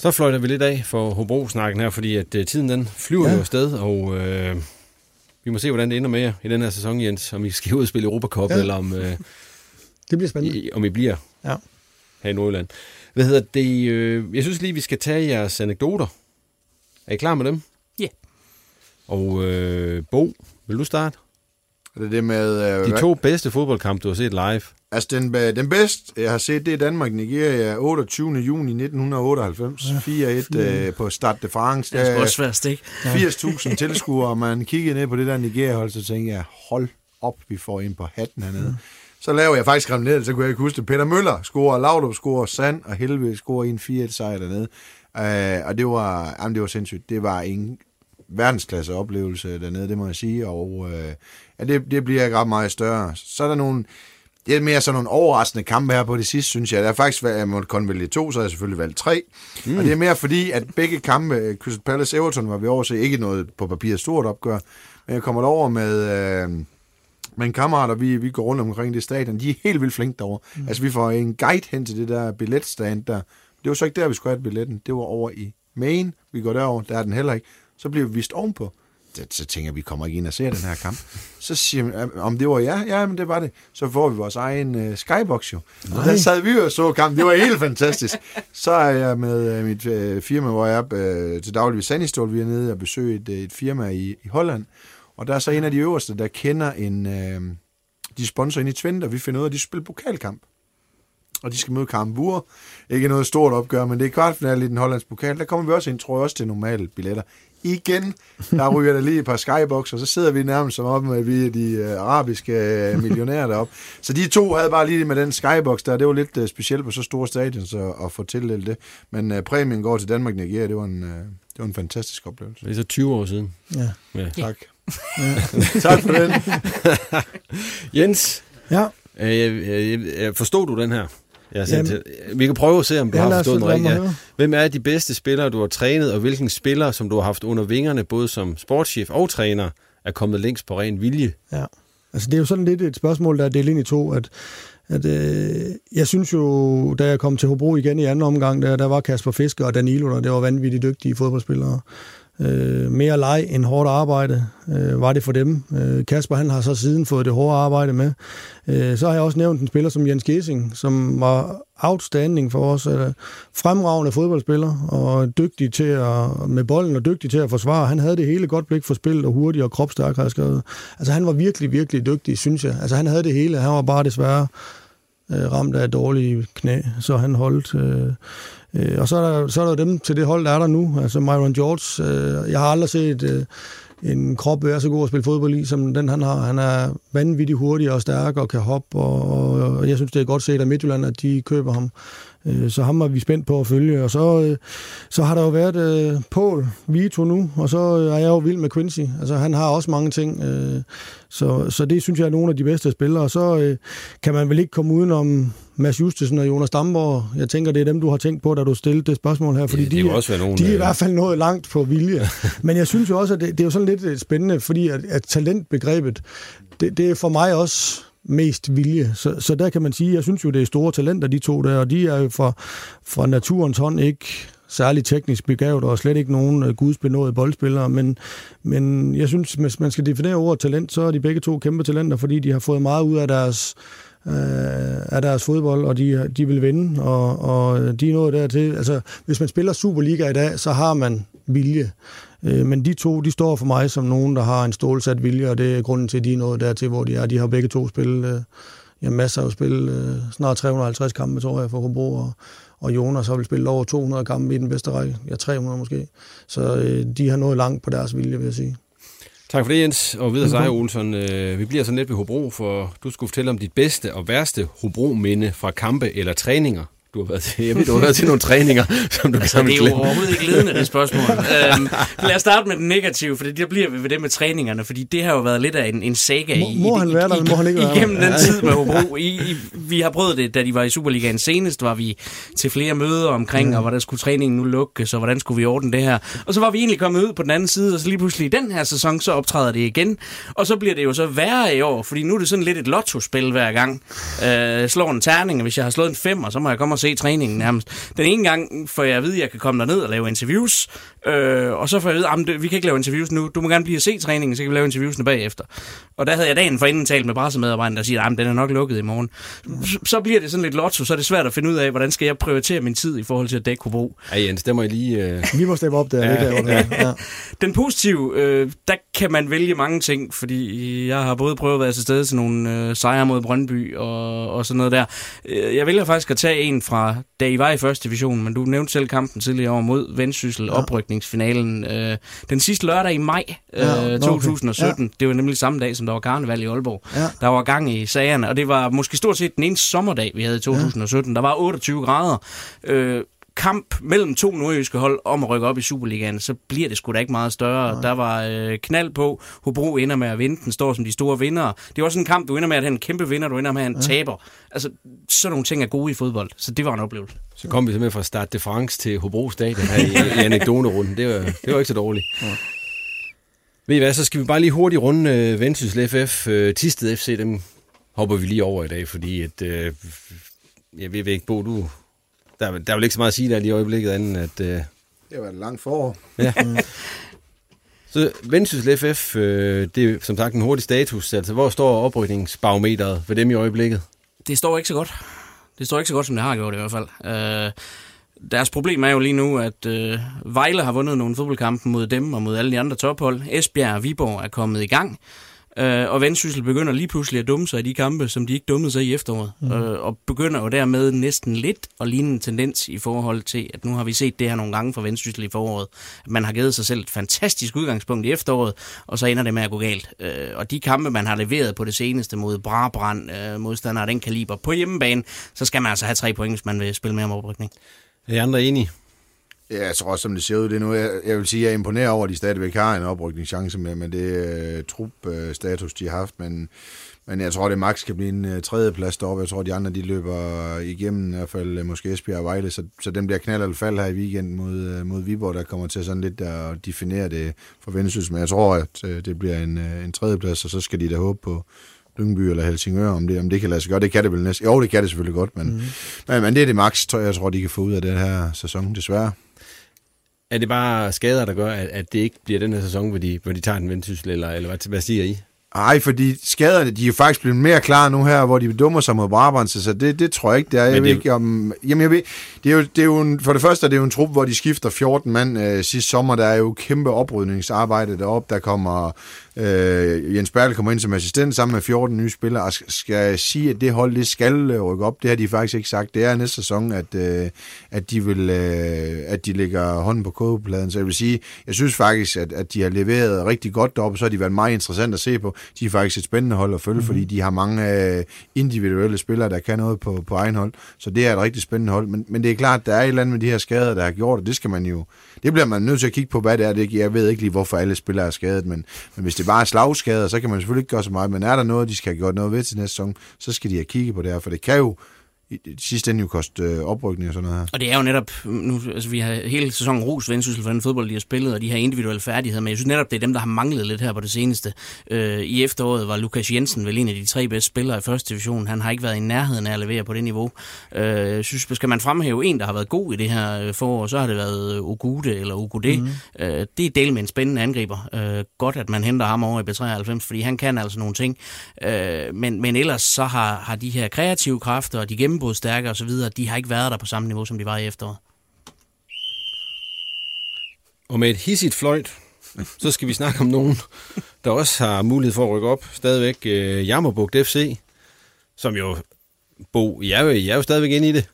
Så fløjter vi lidt af for Hobro-snakken her, fordi at uh, tiden den flyver ja. Jo afsted, og uh, vi må se, hvordan det ender med jer i den her sæson, Jens. Om I skal ud og spille Europacup, ja. Ja. eller om, uh, Det bliver spændende. I, om I bliver Ja. her i Nordjylland. Hvad hedder det? Uh, jeg synes lige, vi skal tage jeres anekdoter. Er I klar med dem? Ja. Og uh, Bo, vil du starte? Er det det med... Øh, De to bedste fodboldkampe, du har set live. Altså, den, øh, den bedste, jeg har set, det er Danmark-Nigeria 28. juni 1998. 4-1 øh, på Stade de France. Det er også svært at stikke. 80.000 tilskuere, og man kiggede ned på det der Nigeria-hold, så tænkte jeg, hold op, vi får ind på hatten hernede. Så laver jeg faktisk skrevet ned, så kunne jeg ikke huske det. Peter Møller scorer, Laudrup scorer, Sand og Helve scorer i en 4-1 sejr dernede. Øh, og det var, jamen, det var sindssygt. Det var en verdensklasse oplevelse dernede, det må jeg sige. Og øh, ja, det, det bliver ikke ret meget større. Så er der nogle, det er mere sådan nogle overraskende kampe her på det sidste, synes jeg. Der er faktisk, valgt- jeg måtte kun vælge to, så har jeg selvfølgelig valgt tre. Mm. Og det er mere fordi, at begge kampe, øh, Crystal Palace Everton var vi over, så ikke noget på papiret stort opgør. Men jeg kommer over med, øh, med en kammerat, og vi, vi går rundt omkring det stadion. De er helt vildt flinke derovre. Mm. Altså, vi får en guide hen til det der billetstand der. Det var så ikke der, vi skulle have billetten. Det var over i Maine. Vi går derover, der er den heller ikke. Så bliver vi vist ovenpå. Så, så tænker jeg, vi kommer ikke ind og ser den her kamp. Så siger man, om det var ja, ja, men det var det. Så får vi vores egen uh, skybox jo. Og der sad vi og så kampen. Det var helt fantastisk. Så er jeg med uh, mit uh, firma, hvor jeg er uh, til daglig ved Sandistol. Vi er nede og besøge et, uh, et firma i, i Holland. Og der er så en af de øverste, der kender en... Uh, de sponsor ind i Twente, og vi finder ud af, at de spiller pokalkamp. Og de skal møde Karambur. Ikke noget stort opgør, men det er kvartfinale i den hollandske pokal. Der kommer vi også ind, tror jeg også, til normale billetter. Igen, der ryger der lige et par skybox, og så sidder vi nærmest som op med vi er de øh, arabiske øh, millionærer deroppe. Så de to havde bare lige med den skybox der. Det var lidt øh, specielt på så store stadion så at få tildelt det. Men øh, præmien går til Danmark Nigeria. Det var en, øh, det var en fantastisk oplevelse. Det er så 20 år siden. Ja. Ja. Tak. tak <laughs> for den. <laughs> Jens, Ja, øh, forstod du den her? Jeg har sendt Jamen- vi kan prøve at se, om du Ja, har forstået mig rigtigt. Ja. Hvem er de bedste spillere, du har trænet, og hvilken spiller, som du har haft under vingerne, både som sportschef og træner, er kommet længst på ren vilje? Ja, altså det er jo sådan lidt et spørgsmål, der er delt ind i to, at, at øh, jeg synes jo, da jeg kom til Hobro igen i anden omgang, der, der var Kasper Fisker og Danilo, der det var vanvittigt dygtige fodboldspillere. Øh, mere leg end hårdt arbejde øh, var det for dem. Øh, Kasper han har så siden fået det hårde arbejde med. Øh, så har jeg også nævnt en spiller som Jens Gessing, som var outstanding for os. Øh, fremragende fodboldspiller og dygtig til at, med bolden og dygtig til at forsvare. Han havde det hele godt blik for spillet og hurtig og kropstærk, har jeg skrevet. Altså han var virkelig, virkelig dygtig, synes jeg. Altså han havde det hele. Han var bare desværre øh, ramt af dårlige knæ, så han holdt. Øh, øh, og så er, der, så er der dem til det hold, der er der nu. Altså Myron George. Øh, jeg har aldrig set øh, en krop være så god at spille fodbold i, som den han har. Han er vanvittigt hurtig og stærk og kan hoppe, og, og jeg synes, det er godt set af Midtjylland, at de køber ham. Øh, så ham er vi spændt på at følge. Og så, øh, så har der jo været øh, Paul Vito nu, og så øh, er jeg jo vild med Quincy. Altså han har også mange ting. Øh, så, så det synes jeg er nogle af de bedste spillere. Og så øh, kan man vel ikke komme udenom Mads Justesen og Jonas Damborg. Jeg tænker, det er dem, du har tænkt på, da du stillede det spørgsmål her. Fordi Ja, de, også være nogen, de er i øh, hvert fald nået langt på vilje. <laughs> Men jeg synes jo også, at det, det er jo sådan lidt øh, spændende, fordi at, at talentbegrebet, det, det er for mig også mest vilje. Så, så der kan man sige, jeg synes jo, det er store talenter, de to der, og de er jo fra, fra naturens hånd ikke særlig teknisk begavet, og slet ikke nogen uh, gudsbenåede boldspillere, men, men jeg synes, hvis man skal definere ordet talent, så er de begge to kæmpe talenter, fordi de har fået meget ud af deres, øh, Øh, af deres fodbold, og de, de vil vinde, og, og de er nået dertil. Altså, hvis man spiller Superliga i dag, så har man vilje. Øh, Men de to, de står for mig som nogen, der har en stålsat vilje, og det er grunden til, at de er nået dertil, hvor de er. De har begge to spillet, øh, ja, masser af spil, øh, snart 350 kampe, tror jeg, for Hobro, og, og Jonas har vel spillet over 200 kampe i den bedste række. Ja, 300 måske. Så øh, de har nået langt på deres vilje, vil jeg sige. Tak for det, Jens. Og videre sig, Olsen. Øh, Vi bliver så net ved Hobro, for du skulle fortælle om dit bedste og værste Hobro-minde fra kampe eller træninger. Du har været til, jeg ved, du har været til nogle træninger, som du Altså, kan det er jo overhovedet ikke ledende, det spørgsmål. <laughs> øhm, lad os starte med den negative, for der bliver vi ved det med træningerne, fordi det har jo været lidt af en, en saga Må- i, må han i, være der, eller må han ikke være der? igennem den Ja. tid med Hobro. I, I, vi har prøvet det, da de var i Superligaen senest, var vi til flere møder omkring, og hvordan skulle træningen nu lukke, så hvordan skulle vi ordne det her. Og så var vi egentlig kommet ud på den anden side, og så lige pludselig i den her sæson, så optræder det igen. Og så bliver det jo så værre i år, fordi nu er det sådan lidt et lottospil hver gang. Øh, slår en terning, og hvis jeg har slået en femmer, så må jeg komme og se træningen nærmest. Den ene gang får jeg at vide, at jeg kan komme derned og lave interviews, øh, og så får jeg at vide, at vi kan ikke lave interviews nu, du må gerne blive at se træningen, så kan vi lave interviewsene bagefter. Og der havde jeg dagen for inden talt med pressemedarbejderen, der siger, at den er nok lukket i morgen. Så, bliver det sådan lidt lotto, så er det svært at finde ud af, hvordan skal jeg prioritere min tid i forhold til at dække Hobro. Ja, Jens, der må jeg lige... Øh... Vi må steppe op der. Ja, det være. ja. <laughs> Den positive, øh, der kan man vælge mange ting, fordi jeg har både prøvet at være til stede til nogle øh, sejre mod Brøndby og, og sådan noget der. Øh, Jeg vælger faktisk at tage en fra, da I var i første division, men du nævnte selv kampen tidligere år mod Vendsyssel, ja. oprykningsfinalen. Øh, den sidste lørdag i maj øh, Ja, nå, okay. 2017, ja. det var nemlig samme dag, som der var karneval i Aalborg. Ja. Der var gang i sagerne, og det var måske stort set den eneste sommerdag, vi havde i 2017. Der var 28 grader. Øh, kamp mellem to nordjyske hold om at rykke op i Superligaen, så bliver det sgu da ikke meget større. Nej. Der var øh, knald på. Hobro ender med at vinde. Den står som de store vindere. Det er også en kamp, du ender med at have en kæmpe vinder, du ender med at have en taber. Altså, sådan nogle ting er gode i fodbold, så det var en oplevelse. Så kom vi simpelthen fra Stade de France til Hobro Stadion her i, i anekdonerunden. Det var, det var ikke så dårligt. Ja. Ved I hvad, så skal vi bare lige hurtigt runde øh, Vendsyssel FF. Øh, Tisted FC, dem hopper vi lige over i dag, fordi at, øh, jeg ved ikke, Bo, du, der, er- der er vel ikke så meget at sige der lige i øjeblikket, anden at... Øh, Det har været et langt forår. Ja. <laughs> Så Vendsyssel FF, øh, det er som sagt en hurtig status. Altså, hvor står oprykningsbarometeret for dem i øjeblikket? Det står ikke så godt. Det står ikke så godt, som det har gjort i hvert fald. Øh, deres problem er jo lige nu, at øh, Vejle har vundet nogle fodboldkampe mod dem og mod alle de andre tophold. Esbjerg og Viborg er kommet i gang. Øh, og Vendsyssel begynder lige pludselig at dumme sig i de kampe, som de ikke dummede sig i efteråret. Mm. Øh, og begynder jo dermed næsten lidt at ligne en tendens i forhold til, at nu har vi set det her nogle gange fra Vendsyssel i foråret. At man har givet sig selv et fantastisk udgangspunkt i efteråret, og så ender det med at gå galt. Øh, og de kampe, man har leveret på det seneste mod Brabrand, øh, modstandere af den kaliber på hjemmebane, så skal man altså have tre point, hvis man vil spille mere om oprykning. Er I andre enige? Ja, jeg tror også, som det ser ud det nu, jeg, jeg vil sige, at jeg er imponeret over, at de stadigvæk har en oprykningschance med, med det uh, trup-status, de har haft, men, men jeg tror, det max kan blive en uh, tredje plads deroppe. Jeg tror, de andre, de løber igennem, i hvert fald uh, måske Esbjerg og Vejle, så, så dem bliver knald eller fald her i weekenden mod, uh, mod Viborg, der kommer til sådan lidt at definere det for Vendsyssel, men jeg tror, at uh, det bliver en, uh, en tredje plads, og så skal de da håbe på, Lyngby eller Helsingør, om det, om det kan lade sig gøre. Det kan det vel næsten. Jo, det kan det selvfølgelig godt, men, mm. men, men det er det max, tror jeg, jeg tror, de kan få ud af den her sæson, desværre. Er det bare skader, der gør, at, at det ikke bliver den her sæson, hvor de, hvor de tager en vendsyssel, eller, eller hvad, hvad siger I? Ej, fordi skaderne, de er jo faktisk blevet mere klare nu her, hvor de dummer sig mod Brabant, så det, det tror jeg ikke, det er. Jeg Men ved det- ikke om... Jamen, jeg ved, det er jo, det er jo en, for det første er det jo en trup, hvor de skifter 14 mand øh, sidste sommer. Der er jo kæmpe oprydningsarbejde deroppe. Der kommer... Øh, Jens Bertel kommer ind som assistent sammen med 14 nye spillere, og sk- skal jeg sige, at det hold, det skal øh, rykke op. Det har de faktisk ikke sagt. Det er næste sæson, at, øh, at de vil, øh, at de lægger hånden på kogepladen. Så jeg vil sige, jeg synes faktisk, at, at de har leveret rigtig godt deroppe, så har de været meget interessant at se på. de er faktisk et spændende hold at følge, mm-hmm. fordi de har mange øh, individuelle spillere, der kan noget på, på egen hold. Så det er et rigtig spændende hold. Men, men det er klart, der er et eller andet med de her skader, der har gjort, og det skal man jo, det bliver man nødt til at kigge på, hvad det er. Det, jeg ved ikke lige, hvorfor alle spillere er skadet, men, men hvis det bare er slagskader, så kan man selvfølgelig ikke gøre så meget. Men er der noget, de skal have gjort noget ved til næste sæson, så skal de have kigget på det her, for det kan jo i sidste ende jo koste øh, oprykning og sådan noget her. Og det er jo netop, nu, altså vi har hele sæsonen ros Vendsyssel for den fodbold, de har spillet, og de har individuelle færdigheder, men jeg synes netop, det er dem, der har manglet lidt her på det seneste. Øh, I efteråret var Lukas Jensen vel en af de tre bedste spillere i første division. Han har ikke været i nærheden af at levere på det niveau. Øh, jeg synes, skal man fremhæve en, der har været god i det her øh, forår, så har det været Ugude eller Ugude. Mm. Øh, det er del med en spændende angriber. Øh, godt, at man henter ham over i B93, fordi han kan altså nogle ting. Øh, men, men ellers så har, har de her kreative kræfter og de gennem stærkere osv., de har ikke været der på samme niveau, som de var i efteråret. Og med et hissigt fløjt, så skal vi snakke om nogen, der også har mulighed for at rykke op. Stadigvæk uh, Jammerbugt FC, som jo, Bo, jeg er jo, jeg er jo stadigvæk inde i det.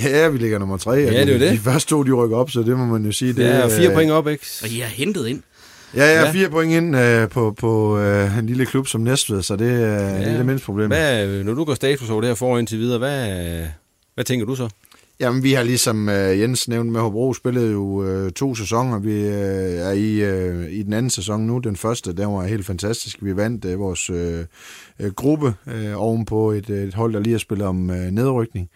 Ja, vi ligger nummer tre. Ja, det er jo det. De første to, de rykker op, så det må man jo sige. Det er fire point op, ikke? Og de har hentet ind. Ja, jeg er ja. fire point ind øh, på, på øh, en lille klub som Næstved, så det, øh, ja. er det mindste problem. Hvad, når du går status over det her forår indtil videre, hvad, hvad tænker du så? Jamen, vi har ligesom øh, Jens nævnt med Hobro spillet jo øh, to sæsoner. Vi øh, er i, øh, i den anden sæson nu. Den første, den var helt fantastisk. Vi vandt øh, vores øh, gruppe øh, ovenpå et, et hold, der lige har spillet om øh, nedrykning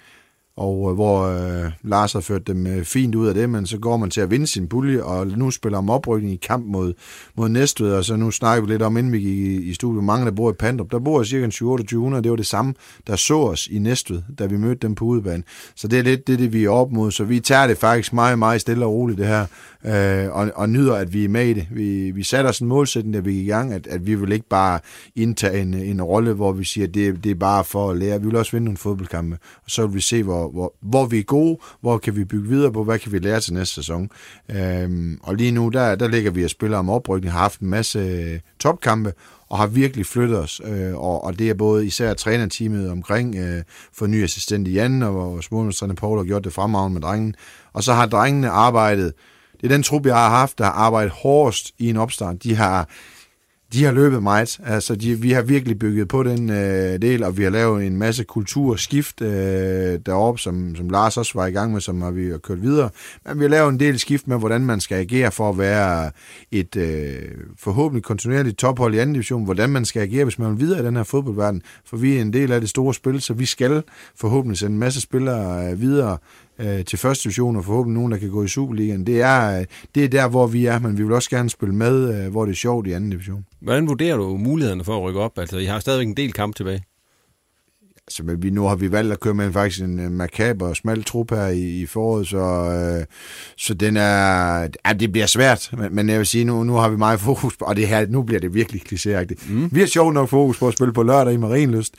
og øh, hvor øh, Lars har ført dem øh, fint ud af det, men så går man til at vinde sin pulje, og nu spiller om oprykning i kamp mod, mod Næstved, og så nu snakker vi lidt om, inden vi gik i, i studiet, mange der bor i Pandrup, der bor cirka 2800, det var det samme, der så os i Næstved, da vi mødte dem på udebane. Så det er lidt det, det vi er op mod, så vi tager det faktisk meget, meget stille og roligt det her, øh, og, og nyder, at vi er med i det. Vi, vi satte os en målsætning, da vi gik i gang, at, at vi vil ikke bare indtage en, en rolle, hvor vi siger, at det, det er bare for at lære. Vi vil også vinde nogle fodboldkampe, og så vil vi se, hvor, hvor, hvor vi er gode, hvor kan vi bygge videre på, hvad kan vi lære til næste sæson. Øhm, og lige nu, der, der ligger vi og spiller om oprykning, har haft en masse øh, topkampe, og har virkelig flyttet os. Øh, og, og det er både især trænerteamet omkring øh, for ny assistent i Jan, og vores målmandstræner Paul har gjort det fremragende med drengen. Og så har drengene arbejdet det er den trup, jeg har haft, der har arbejdet hårdest i en opstart. De har, de har løbet meget. Altså, de, vi har virkelig bygget på den øh, del, og vi har lavet en masse kulturskift øh, deroppe, som, som Lars også var i gang med, som har vi har kørt videre. Men vi har lavet en del skift med, hvordan man skal agere for at være et øh, forhåbentlig kontinuerligt tophold i anden division, hvordan man skal agere, hvis man vil videre i den her fodboldverden. For vi er en del af det store spil, så vi skal forhåbentlig sende en masse spillere øh, videre øh, til første division, og forhåbentlig nogen, der kan gå i Superligaen. Det er, det er der, hvor vi er, men vi vil også gerne spille med, øh, hvor det er sjovt i anden division. Hvordan vurderer du mulighederne for at rykke op? Altså, I har stadigvæk en del kamp tilbage. Altså, men vi, nu har vi valgt at køre med faktisk en uh, makaber og smal trup her i, i foråret, så, uh, så den er, ja, det bliver svært, men, men jeg vil sige, nu, nu har vi meget fokus på, og det her, nu bliver det virkelig klichéagtigt. Mm. Vi har sjovt nok fokus på at spille på lørdag i Marienlyst,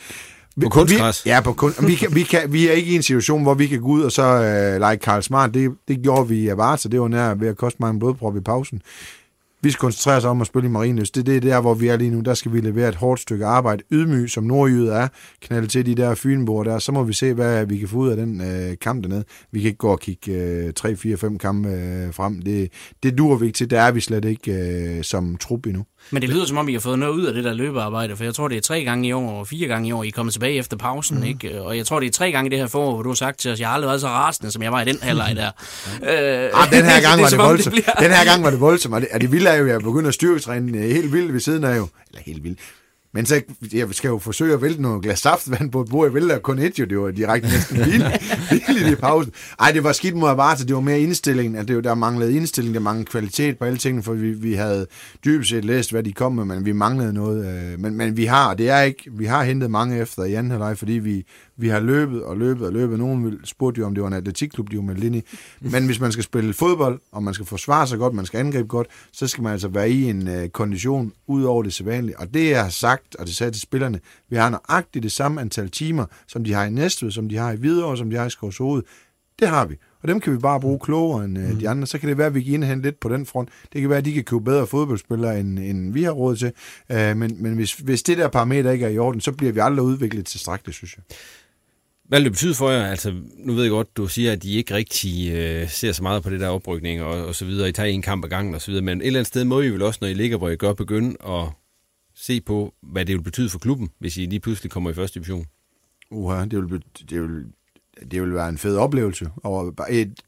på kunstgræs? Vi, ja, på kun, vi, kan, vi, kan, vi er ikke i en situation, hvor vi kan gå ud og så uh, like Karl Smart. Det, det gjorde vi i Avarta. Det var nær ved at koste mig en blodprop i pausen. Vi skal koncentrere os om at spille i Marienløs. Det, det er der, hvor vi er lige nu. Der skal vi levere et hårdt stykke arbejde. Ydmyg, som nordjyde er, knalde til de der fynbord der. Så må vi se, hvad vi kan få ud af den øh, kamp dernede. Vi kan ikke gå og kigge øh, 3, 4, 5 kampe øh, frem. Det, det dur vi ikke til. Der er vi slet ikke øh, som trup endnu. Men det lyder som om, I har fået noget ud af det der løbearbejde, for jeg tror, det er tre gange i år og fire gange i år, I er kommet tilbage efter pausen, mm. ikke? Og jeg tror, det er tre gange i det her forår, hvor du har sagt til os, jeg har aldrig været så rasende, som jeg var i den halvleg der. <laughs> øh, ah, den her <laughs> gang var det, voldsomt. Det bliver... Den her gang var det voldsomt, og det, og det vilde er jo, at jeg begynder at styrketræne helt vildt ved siden af jo. Eller helt vildt. Men så jeg skal jo forsøge at vælte noget glas saftvand på et bord. Jeg vælter kun et jo, det var direkte næsten <laughs> billigt i pausen. Ej, det var skidt mod Avarta, det var mere indstillingen, at det, der manglede indstilling, der manglede kvalitet på alle tingene, for vi, vi havde dybest set læst, hvad de kom med, men vi manglede noget. Øh, men, men vi har, det er ikke, vi har hentet mange efter i anden halvleg, fordi vi, vi har løbet og løbet og løbet. Nogen spurgte jo, om det var en atletikklub, de var meldt ind i. Men hvis man skal spille fodbold, og man skal forsvare sig godt, man skal angribe godt, så skal man altså være i en uh, kondition ud over det sædvanlige. Og det jeg har sagt, og det sagde til spillerne, vi har nøjagtigt det samme antal timer, som de har i Næstved, som de har i Hvidovre, som de har i Skovshoved. Det har vi. Og dem kan vi bare bruge klogere end mm. de andre. Så kan det være, at vi kan indhente lidt på den front. Det kan være, at de kan købe bedre fodboldspillere, end, end vi har råd til. Uh, men men hvis, hvis det der parameter ikke er i orden, så bliver vi aldrig udviklet tilstrækkeligt, synes jeg. Hvad vil det betyde for jer? Altså, nu ved jeg godt, du siger, at I ikke rigtig øh, ser så meget på det der oprykning og, og så videre. I tager en kamp ad gangen og så videre. Men et eller andet sted må I vel også, når I ligger, hvor I gør, begynde at se på, hvad det vil betyde for klubben, hvis I lige pludselig kommer i første division? Uha, det vil, det vil, det vil være en fed oplevelse. Og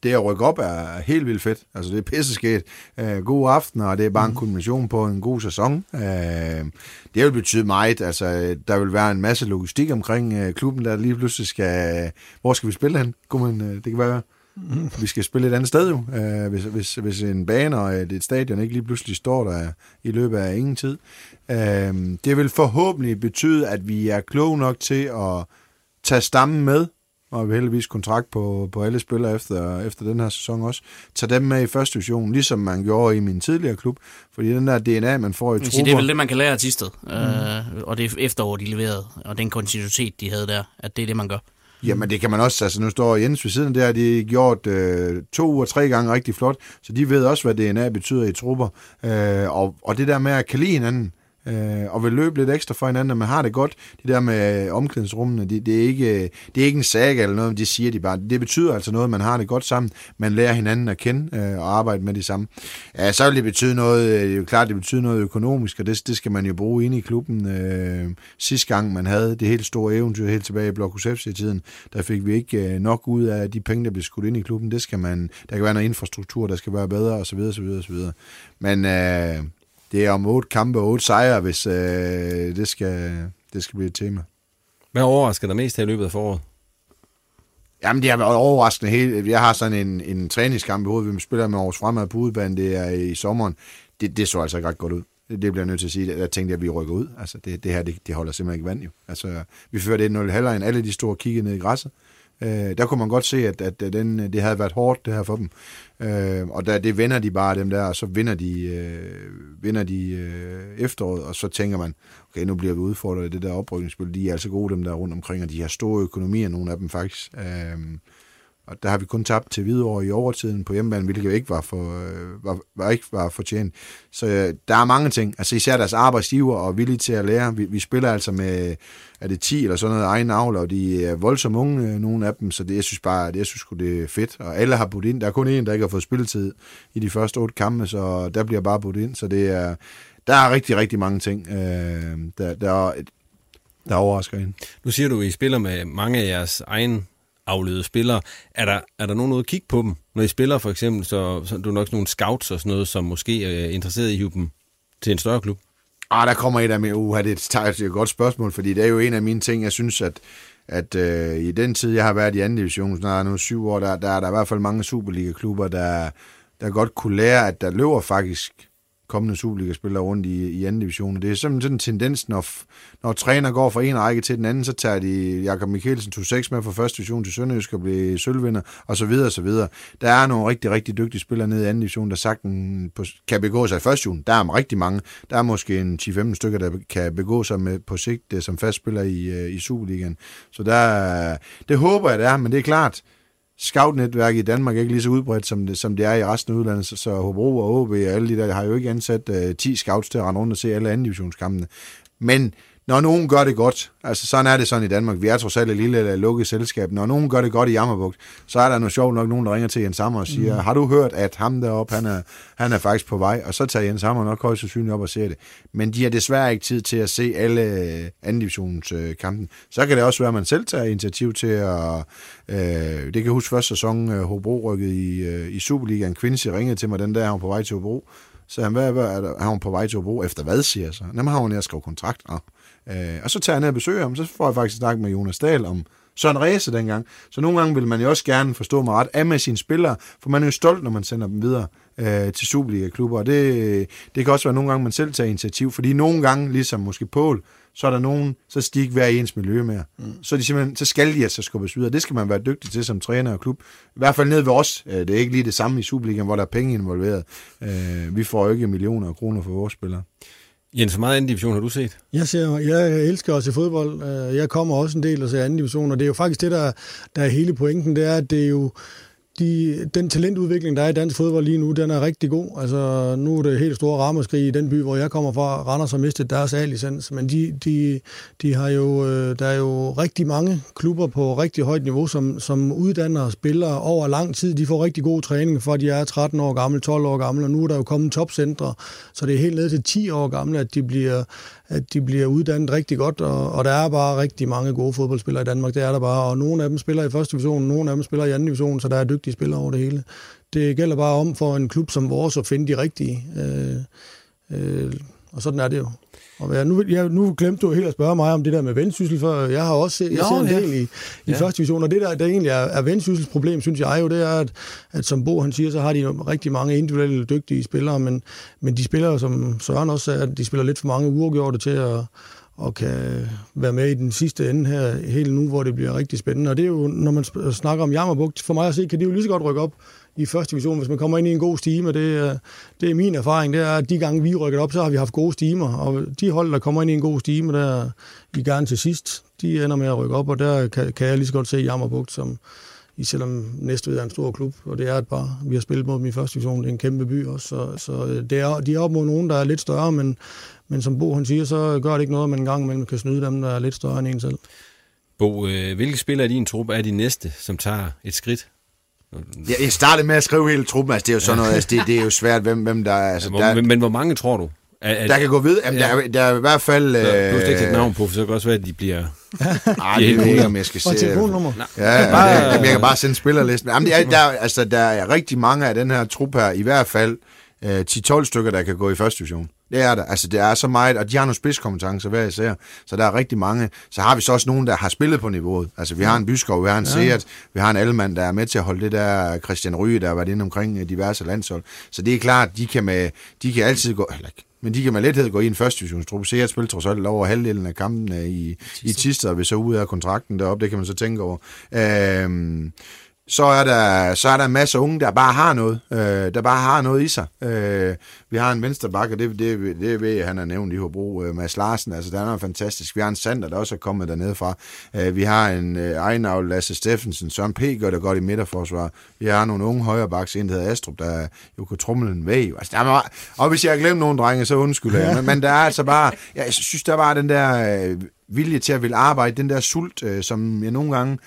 det at rykke op er helt vildt fedt. Altså, det er pisseskæt. Uh, god aften, og det er bare en kulmination på en god sæson. Uh, det vil betyde meget. Altså, der vil være en masse logistik omkring uh, klubben, der lige pludselig skal... Hvor skal vi spille hen? Kunne man, uh, det kan være... Vi skal spille et andet sted jo, uh, hvis, hvis, hvis en bane og et, et stadion ikke lige pludselig står der i løbet af ingen tid. Uh, det vil forhåbentlig betyde, at vi er kloge nok til at tage stammen med, og vi heldigvis kontrakt på, på alle spillere efter, efter den her sæson også. Tag dem med i første division, ligesom man gjorde i min tidligere klub. Fordi den der DNA, man får i trupper... Det er vel det, man kan lære af Tisted. Mm. Øh, og det er efterår, de leverede. Og den kontinuitet, de havde der, at det er det, man gør. Jamen det kan man også, altså nu står Jens ved siden, der har de gjort øh, to uger, tre gange rigtig flot, så de ved også, hvad DNA betyder i trupper. Øh, og, og det der med at kan lide hinanden, øh, og vil løbe lidt ekstra for hinanden, og man har det godt. Det der med øh, omklædningsrummene, det, det, er ikke, øh, det er ikke en sag eller noget, de siger de bare. Det betyder altså noget, at man har det godt sammen. Man lærer hinanden at kende øh, og arbejde med det samme. Ja, så vil det betyde noget, øh, det er jo klart, det betyder noget økonomisk, og det, det skal man jo bruge ind i klubben. Øh, sidste gang man havde det helt store eventyr helt tilbage i Blok i tiden der fik vi ikke øh, nok ud af de penge, der blev skudt ind i klubben. Det skal man, der kan være noget infrastruktur, der skal være bedre, osv. osv., osv. Men øh, det er om otte kampe og otte sejre, hvis øh, det, skal, det skal blive et tema. Hvad overrasker dig mest her i løbet af foråret? Jamen, det har været overraskende. Helt. Jeg har sådan en, en træningskamp i hovedet, vi spiller med Aarhus Fremad på udbanen, det er i sommeren. Det, det så altså ikke ret godt ud. Det, det bliver jeg nødt til at sige. Jeg tænkte, at vi rykker ud. Altså, det, det her, det, det holder simpelthen ikke vand jo. Altså, vi førte 1-0 halvlejen. Alle de store kigge ned i græsset. Øh, Øh, der kunne man godt se, at, at den, det havde været hårdt, det her for dem. Øh, og der, det vinder de bare dem der, og så vinder de, øh, vinder de øh, efteråret, og så tænker man, okay, nu bliver vi udfordret i det der oprykningsspil. De er altså gode, dem der rundt omkring, og de har store økonomier, nogle af dem faktisk. Øh, og der har vi kun tabt til Hvidovre i overtiden på hjemmebane, hvilket jo ikke var, for, øh, var, var, ikke var fortjent. Så øh, der er mange ting. Altså især deres arbejdsgiver og villige til at lære. Vi, vi spiller altså med, er det 10 eller sådan noget egen avl, og de er voldsomt unge, øh, nogle af dem, så det, jeg synes bare, det, jeg synes det er fedt. Og alle har budt ind. Der er kun en, der ikke har fået spilletid i de første otte kampe, så der bliver bare budt ind. Så det er, der er rigtig, rigtig mange ting, øh, der, der, der overrasker en. Nu siger du, at I spiller med mange af jeres egen afledede spillere. Er der, er der nogen noget at kigge på dem? Når I spiller for eksempel, så, så er du nok sådan nogle scouts og sådan noget, som måske er interesseret i at hive dem til en større klub? Ah, der kommer et af mine... Uha, det er et godt spørgsmål, fordi det er jo en af mine ting, jeg synes, at at øh, i den tid, jeg har været i anden division, snart nu syv år, der, der er der i hvert fald mange Superliga-klubber, der, der godt kunne lære, at der løber faktisk kommende Superliga-spillere rundt i, i anden division. Det er simpelthen sådan en tendens, når, når træner går fra en række til den anden, så tager de Jakob Mikkelsen 2-6 med fra første division til Sønderjysk og bliver sølvvinder, og så videre, og så videre. Der er nogle rigtig, rigtig dygtige spillere nede i anden division, der sagtens kan begå sig i første division. Der er rigtig mange. Der er måske en 10-15 stykker, der kan begå sig med, på sigt øh, som fastspiller i, øh, i Superligaen. Så der, det håber jeg, det er, men det er klart, scout-netværk i Danmark er ikke lige så udbredt, som det, som det er i resten af udlandet, så, så Hobro og OB og alle de der har jo ikke ansat øh, uh, 10 scouts til at rende rundt og se alle anden divisionskampene. Men når nogen gør det godt, altså sådan er det sådan i Danmark, vi er trods alt et lille eller lukket selskab, når nogen gør det godt i Jammerbugt, så er der noget sjovt nok nogen, der ringer til Jens Hammer og siger, mm. har du hørt, at ham deroppe, han er, han er faktisk på vej, og så tager Jens Hammer nok højst sandsynligt op og ser det. Men de har desværre ikke tid til at se alle anden divisions øh, kampen. Så kan det også være, at man selv tager initiativ til at, øh, det kan jeg huske første sæson, øh, Hobro rykket i, øh, i Superligaen, Quincy ringede til mig den der, han var på vej til Hobro, så han, hvad, hvad er der? Han var på vej til Hobro efter hvad, siger jeg så? Jamen, han var nede og skrev kontrakt. Og, øh, og så tager jeg ned og besøger ham, så får jeg faktisk snak med Jonas Dahl om Søren Ræse dengang. Så nogle gange vil man jo også gerne forstå mig ret af med sine spillere, for man er jo stolt, når man sender dem videre øh, til Superliga-klubber. Og det, det kan også være nogle gange, man selv tager initiativ, fordi nogle gange, ligesom måske Pål, så er der nogen, så skal de ikke være i ens miljø mere. Mm. Så, de simpelthen, så skal de altså skubbes videre. Det skal man være dygtig til som træner og klub. I hvert fald ned ved os. Øh, det er ikke lige det samme i Superligaen, hvor der er penge involveret. Øh, vi får jo ikke millioner af kroner for vores spillere. Jens, hvor meget anden division har du set? Jeg, ser, jeg elsker også se fodbold. Øh, jeg kommer også en del og ser anden division, og det er jo faktisk det, der, der er hele pointen, det er, at det er jo de, den talentudvikling, der er i dansk fodbold lige nu, den er rigtig god. Altså, nu er det helt store ramaskrig i den by, hvor jeg kommer fra. Randers har mistet deres A-licens, men de, de, de har jo, øh, der er jo rigtig mange klubber på rigtig højt niveau, som, som uddanner spillere over lang tid. De får rigtig god træning, for de er 13 år gamle, 12 år gamle, og nu er der jo kommet topcentre, så det er helt ned til 10 år gamle, at de bliver, at de bliver uddannet rigtig godt, og, og der er bare rigtig mange gode fodboldspillere i Danmark, det er der bare, og nogle af dem spiller i første division, nogle af dem spiller i anden division, så der er dygtige spillere over det hele. Det gælder bare om for en klub som vores at finde de rigtige, øh, øh, og sådan er det jo. Og jeg, nu, jeg, nu glemte du helt at spørge mig om det der med vendsyssel, for jeg har også set, jeg ser en ja. del i, i Ja. første division, og det der, der egentlig er, er vendsyssels problem, synes jeg jo, det er, at, at som Bo han siger, så har de rigtig mange individuelle dygtige spillere, men, men de spiller, som Søren også sagde, at de spiller lidt for mange uafgjorte til at og kan være med i den sidste ende her helt nu, hvor det bliver rigtig spændende. Og det er jo, når man snakker om Jammerbugt, for mig at se, kan de jo lige så godt rykke op i første division, hvis man kommer ind i en god stime. Det, det er min erfaring, det er, at de gange vi rykker op, så har vi haft gode stimer, og de hold, der kommer ind i en god stime, der i gerne til sidst, de ender med at rykke op, og der kan, kan jeg lige så godt se Jammerbugt, som i selvom Næstved er en stor klub, og det er et par, vi har spillet mod dem i første division, det er en kæmpe by også, så, så øh, det er, de er op mod nogen, der er lidt større, men, men som Bo han siger, så gør det ikke noget, at man en gang imellem kan snyde dem, der er lidt større end en selv. Bo, øh, hvilke spillere i din trup er de næste, som tager et skridt? Jeg, jeg startede med at skrive hele truppen, altså det er jo sådan noget, altså det, det er jo svært, hvem, hvem der er, altså Hvor, der, men, men hvor mange tror du? Er, er, der kan gå ved, jamen, der, er- der er i hvert fald... Nå, Du har slet ikke øh, sætte navn på, for så kan det også være, at de bliver... Ej, <laughs> De er det jeg ikke, ude. om jeg skal Og se. telefonnummer. Ja, ja, Bare- jamen, jeg kan bare sende spillerlisten. Jamen, det er, der, er- altså, der er rigtig mange af den her trup her, i hvert fald øh, 10-12 stykker, der kan gå i første division. Det er der. Altså, det er så meget, og de har nogle spidskompetencer hver især, så der er rigtig mange. Så har vi så også nogen, der har spillet på niveauet. Altså, vi har en Byskov, vi har en ja. Seat, vi har en Allemand, der er med til at holde det der Christian Ryge, der har været inde omkring øh, diverse landshold. Så det er klart, de kan, med, de kan altid gå, eller, men de kan med lethed gå i en første divisionstruppe. Seat spiller trods alt over halvdelen af kampene i, i Tisted, og hvis så ud af kontrakten deroppe, det kan man så tænke over. Øhm, så er der så er der en masse unge, der bare har noget, øh, der bare har noget i sig. Øh, vi har en venstrebakke, det, det, det ved jeg, han har nævnt i Hobro, øh, Mads Larsen, altså der er fantastisk. Vi har en Sander, der også er kommet dernede fra. Øh, vi har en øh, Ejnavl, Lasse Steffensen, Søren P. gør det godt i midterforsvar. Vi har nogle unge højrebaks, en der hedder Astrup, der jo kan trumle en væg. Altså, der er og hvis jeg har glemt nogle drenge, så undskylder jeg. Men, men der er altså bare, jeg synes, der var den der øh, vilje til at ville arbejde, den der sult, øh, som jeg nogle gange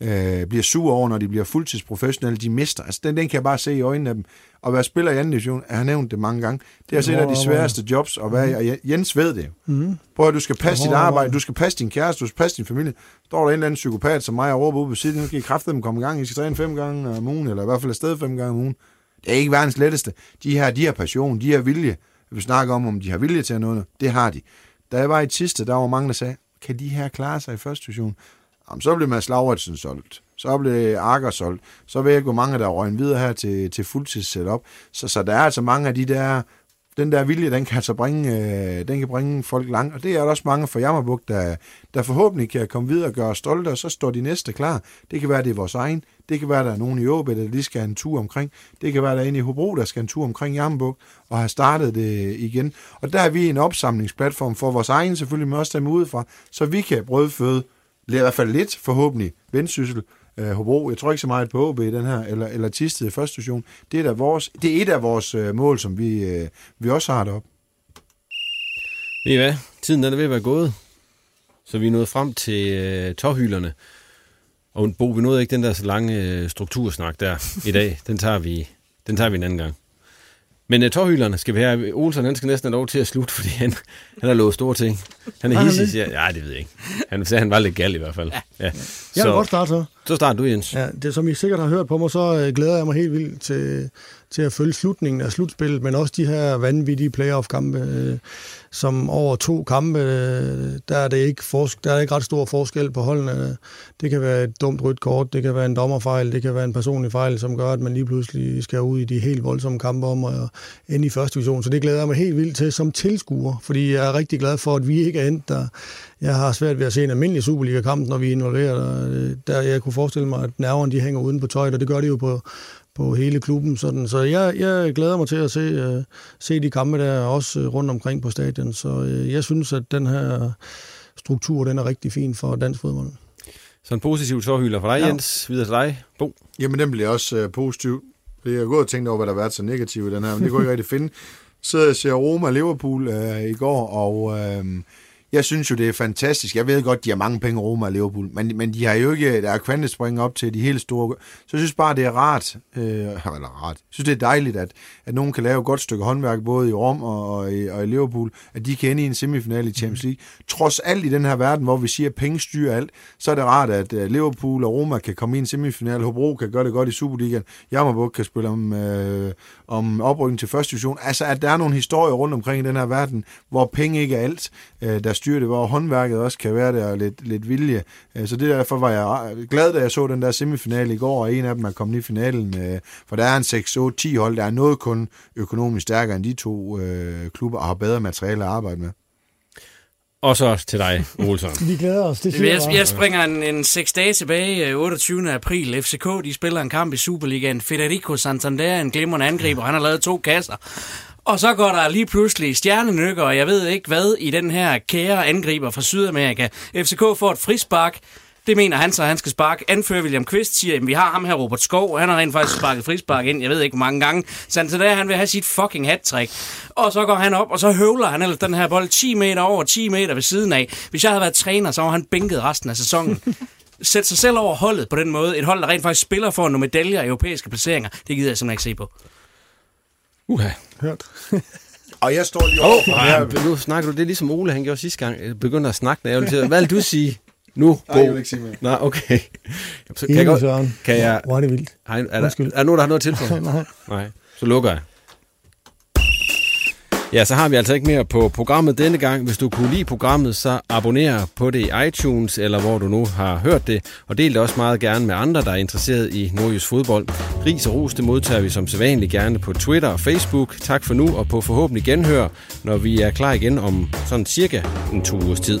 øh, bliver sur over, når de bliver fuldtidsprofessionelle, de mister. Altså, den, den kan jeg bare se i øjnene af dem. Og være spiller i anden division, jeg har nævnt det mange gange, det er altså et af de sværeste jobs at være i, og Jens ved det. Mm. Prøv at du skal passe dit arbejde, du skal passe din kæreste, du skal passe din familie. Står der en eller anden psykopat som mig og råber ud på siden, nu skal I kraftedeme komme i gang, I skal træne fem gange om ugen, eller i hvert fald afsted fem gange om ugen. Det er ikke verdens letteste. De her, de har passion, de har vilje. Vi snakker om, om de har vilje til at noget. Det har de. Da jeg var i Tiste, der var mange, der sagde, kan de her klare sig i første division? Jamen, så blev Mads Lauritsen solgt. Så blev Akker solgt. Så ved jeg ikke, hvor mange der røg videre her til, til fuldtids setup. Så, så der er altså mange af de der, den der vilje, den kan altså bringe, øh, den kan bringe folk langt. Og det er der også mange fra Jammerbuk, der, der forhåbentlig kan komme videre og gøre os stolte, og så står de næste klar. Det kan være, det er vores egen. Det kan være, der er nogen i Åbe, der lige skal have en tur omkring. Det kan være, der er en i Hobro, der skal en tur omkring Jammerbuk og have startet det igen. Og der er vi en opsamlingsplatform for vores egen, selvfølgelig, men også dem udefra, så vi kan brødføde i hvert fald lidt, forhåbentlig, vendsyssel, øh, Hobro. Jeg tror ikke så meget på OB i den her, eller, eller Tisted i første station. Det er, da vores, det er et af vores øh, mål, som vi, øh, vi også har deroppe. Ved I hvad? Tiden den er ved at være gået. Så vi er nået frem til øh, tårhylerne. Og Bo, vi nåede ikke den der så lange øh, struktursnak der i dag. Den tager vi, den tager vi en anden gang. Men uh, tårhylderne skal vi have. Olsen, han skal næsten have lov til at slutte, fordi han, han har lovet store ting. Han er hissig, siger Ja, det ved jeg ikke. Han sagde, han var lidt gal i hvert fald. Ja. ja. Jeg vil godt starte så. så starter du, Jens. Ja, det, som I sikkert har hørt på mig, så øh, glæder jeg mig helt vildt til, til at følge slutningen af slutspillet, men også de her vanvittige playoff-kampe, øh, som over to kampe, øh, der er, det ikke forsk- der er ikke ret stor forskel på holdene. Det kan være et dumt rødt kort, det kan være en dommerfejl, det kan være en personlig fejl, som gør, at man lige pludselig skal ud i de helt voldsomme kampe om at ende i første division. Så det glæder jeg mig helt vildt til som tilskuer, fordi jeg er rigtig glad for, at vi ikke er endt der. Jeg har svært ved at se en almindelig Superliga-kamp, når vi er involveret. Øh, der jeg kunne forestille mig, at nerverne de hænger uden på tøjet, og det gør de jo på, på hele klubben. Sådan. Så jeg, jeg glæder mig til at se, uh, se de kampe der også uh, rundt omkring på stadion. Så uh, jeg synes, at den her struktur den er rigtig fin for dansk fodbold. Så en positiv tårhylder for dig, Ja. Jens. Videre til dig, Bo. Jamen, den bliver også øh, positiv. Det er gået og tænkt over, hvad der har været så negativt i den her, men det kunne jeg ikke rigtig finde. Så jeg ser Roma Liverpool øh, i går, og øh, jeg synes jo, det er fantastisk. Jeg ved godt, de har mange penge Roma og Liverpool, men, men de har jo ikke, der er kvantespring op til de helt store. Så jeg synes bare, det er rart, øh, <laughs> eller rart, jeg synes, det er dejligt, at, at nogen kan lave et godt stykke håndværk, både i Rom og, og, i, og i Liverpool, at de kan ende i en semifinal i Champions League. Trods alt i den her verden, hvor vi siger, at penge styrer alt, så er det rart, at øh, Liverpool og Roma kan komme i en semifinal. Hobro kan gøre det godt i Superligaen. Jammerbuk kan spille om, øh, om oprykning til første division. Altså, at der er nogle historier rundt omkring i den her verden, hvor penge ikke er alt, øh, der styrer det, hvor håndværket også kan være der og lidt, lidt vilje. Øh, så det derfor var jeg glad, da jeg så den der semifinale i går, og en af dem er kommet i finalen. Øh, for der er en 6-8-10 hold, der er noget kun økonomisk stærkere end de to øh, klubber, og har bedre materiale at arbejde med. Og så til dig, Olsson. <laughs> Vi glæder os, det Jeg, jeg springer en, en 6 dage tilbage, øh, 28. april. FCK, de spiller en kamp i Superligaen. Federico Santander, en glimrende angriber, han har lavet to kasser. Og så går der lige pludselig stjernenykker, og jeg ved ikke hvad, i den her kære angriber fra Sydamerika. FCK får et frispark. Det mener han så, han skal sparke. Anfører William Kvist siger, at vi har ham her, Robert Skov. Han har rent faktisk sparket frispark ind, jeg ved ikke hvor mange gange. Santander, han vil have sit fucking hat-trick. Og så går han op, og så høvler han ellers den her bold 10 meter over, 10 meter ved siden af. Hvis jeg havde været træner, så var han bænket resten af sæsonen. <laughs> Sæt sig selv over holdet på den måde. Et hold, der rent faktisk spiller for nogle medaljer i europæiske placeringer. Det gider jeg simpelthen ikke se på. Uha. Hørt. <laughs> Og jeg står lige Åh, over oh, ja, nu snakker du, det er ligesom Ole, han gjorde sidste gang. Jeg begynder at snakke, jeg vil til. Hvad vil du sige nu, Bo? Nej, jeg vil ikke sige mere. Nej, okay. Jamen, så kan jeg godt, kan jeg, Hvor er det vildt. en- er, der, Undskyld. er der nogen, der har noget til for? <laughs> Nej. Nej, så lukker jeg. Ja, så har vi altså ikke mere på programmet denne gang. Hvis du kunne lide programmet, så abonner på det i iTunes, eller hvor du nu har hørt det. Og del det også meget gerne med andre, der er interesseret i nordjysk fodbold. Ris og ros, det modtager vi som sædvanligt gerne på Twitter og Facebook. Tak for nu, og på forhåbentlig genhør, når vi er klar igen om sådan cirka en to ugers tid.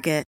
Target.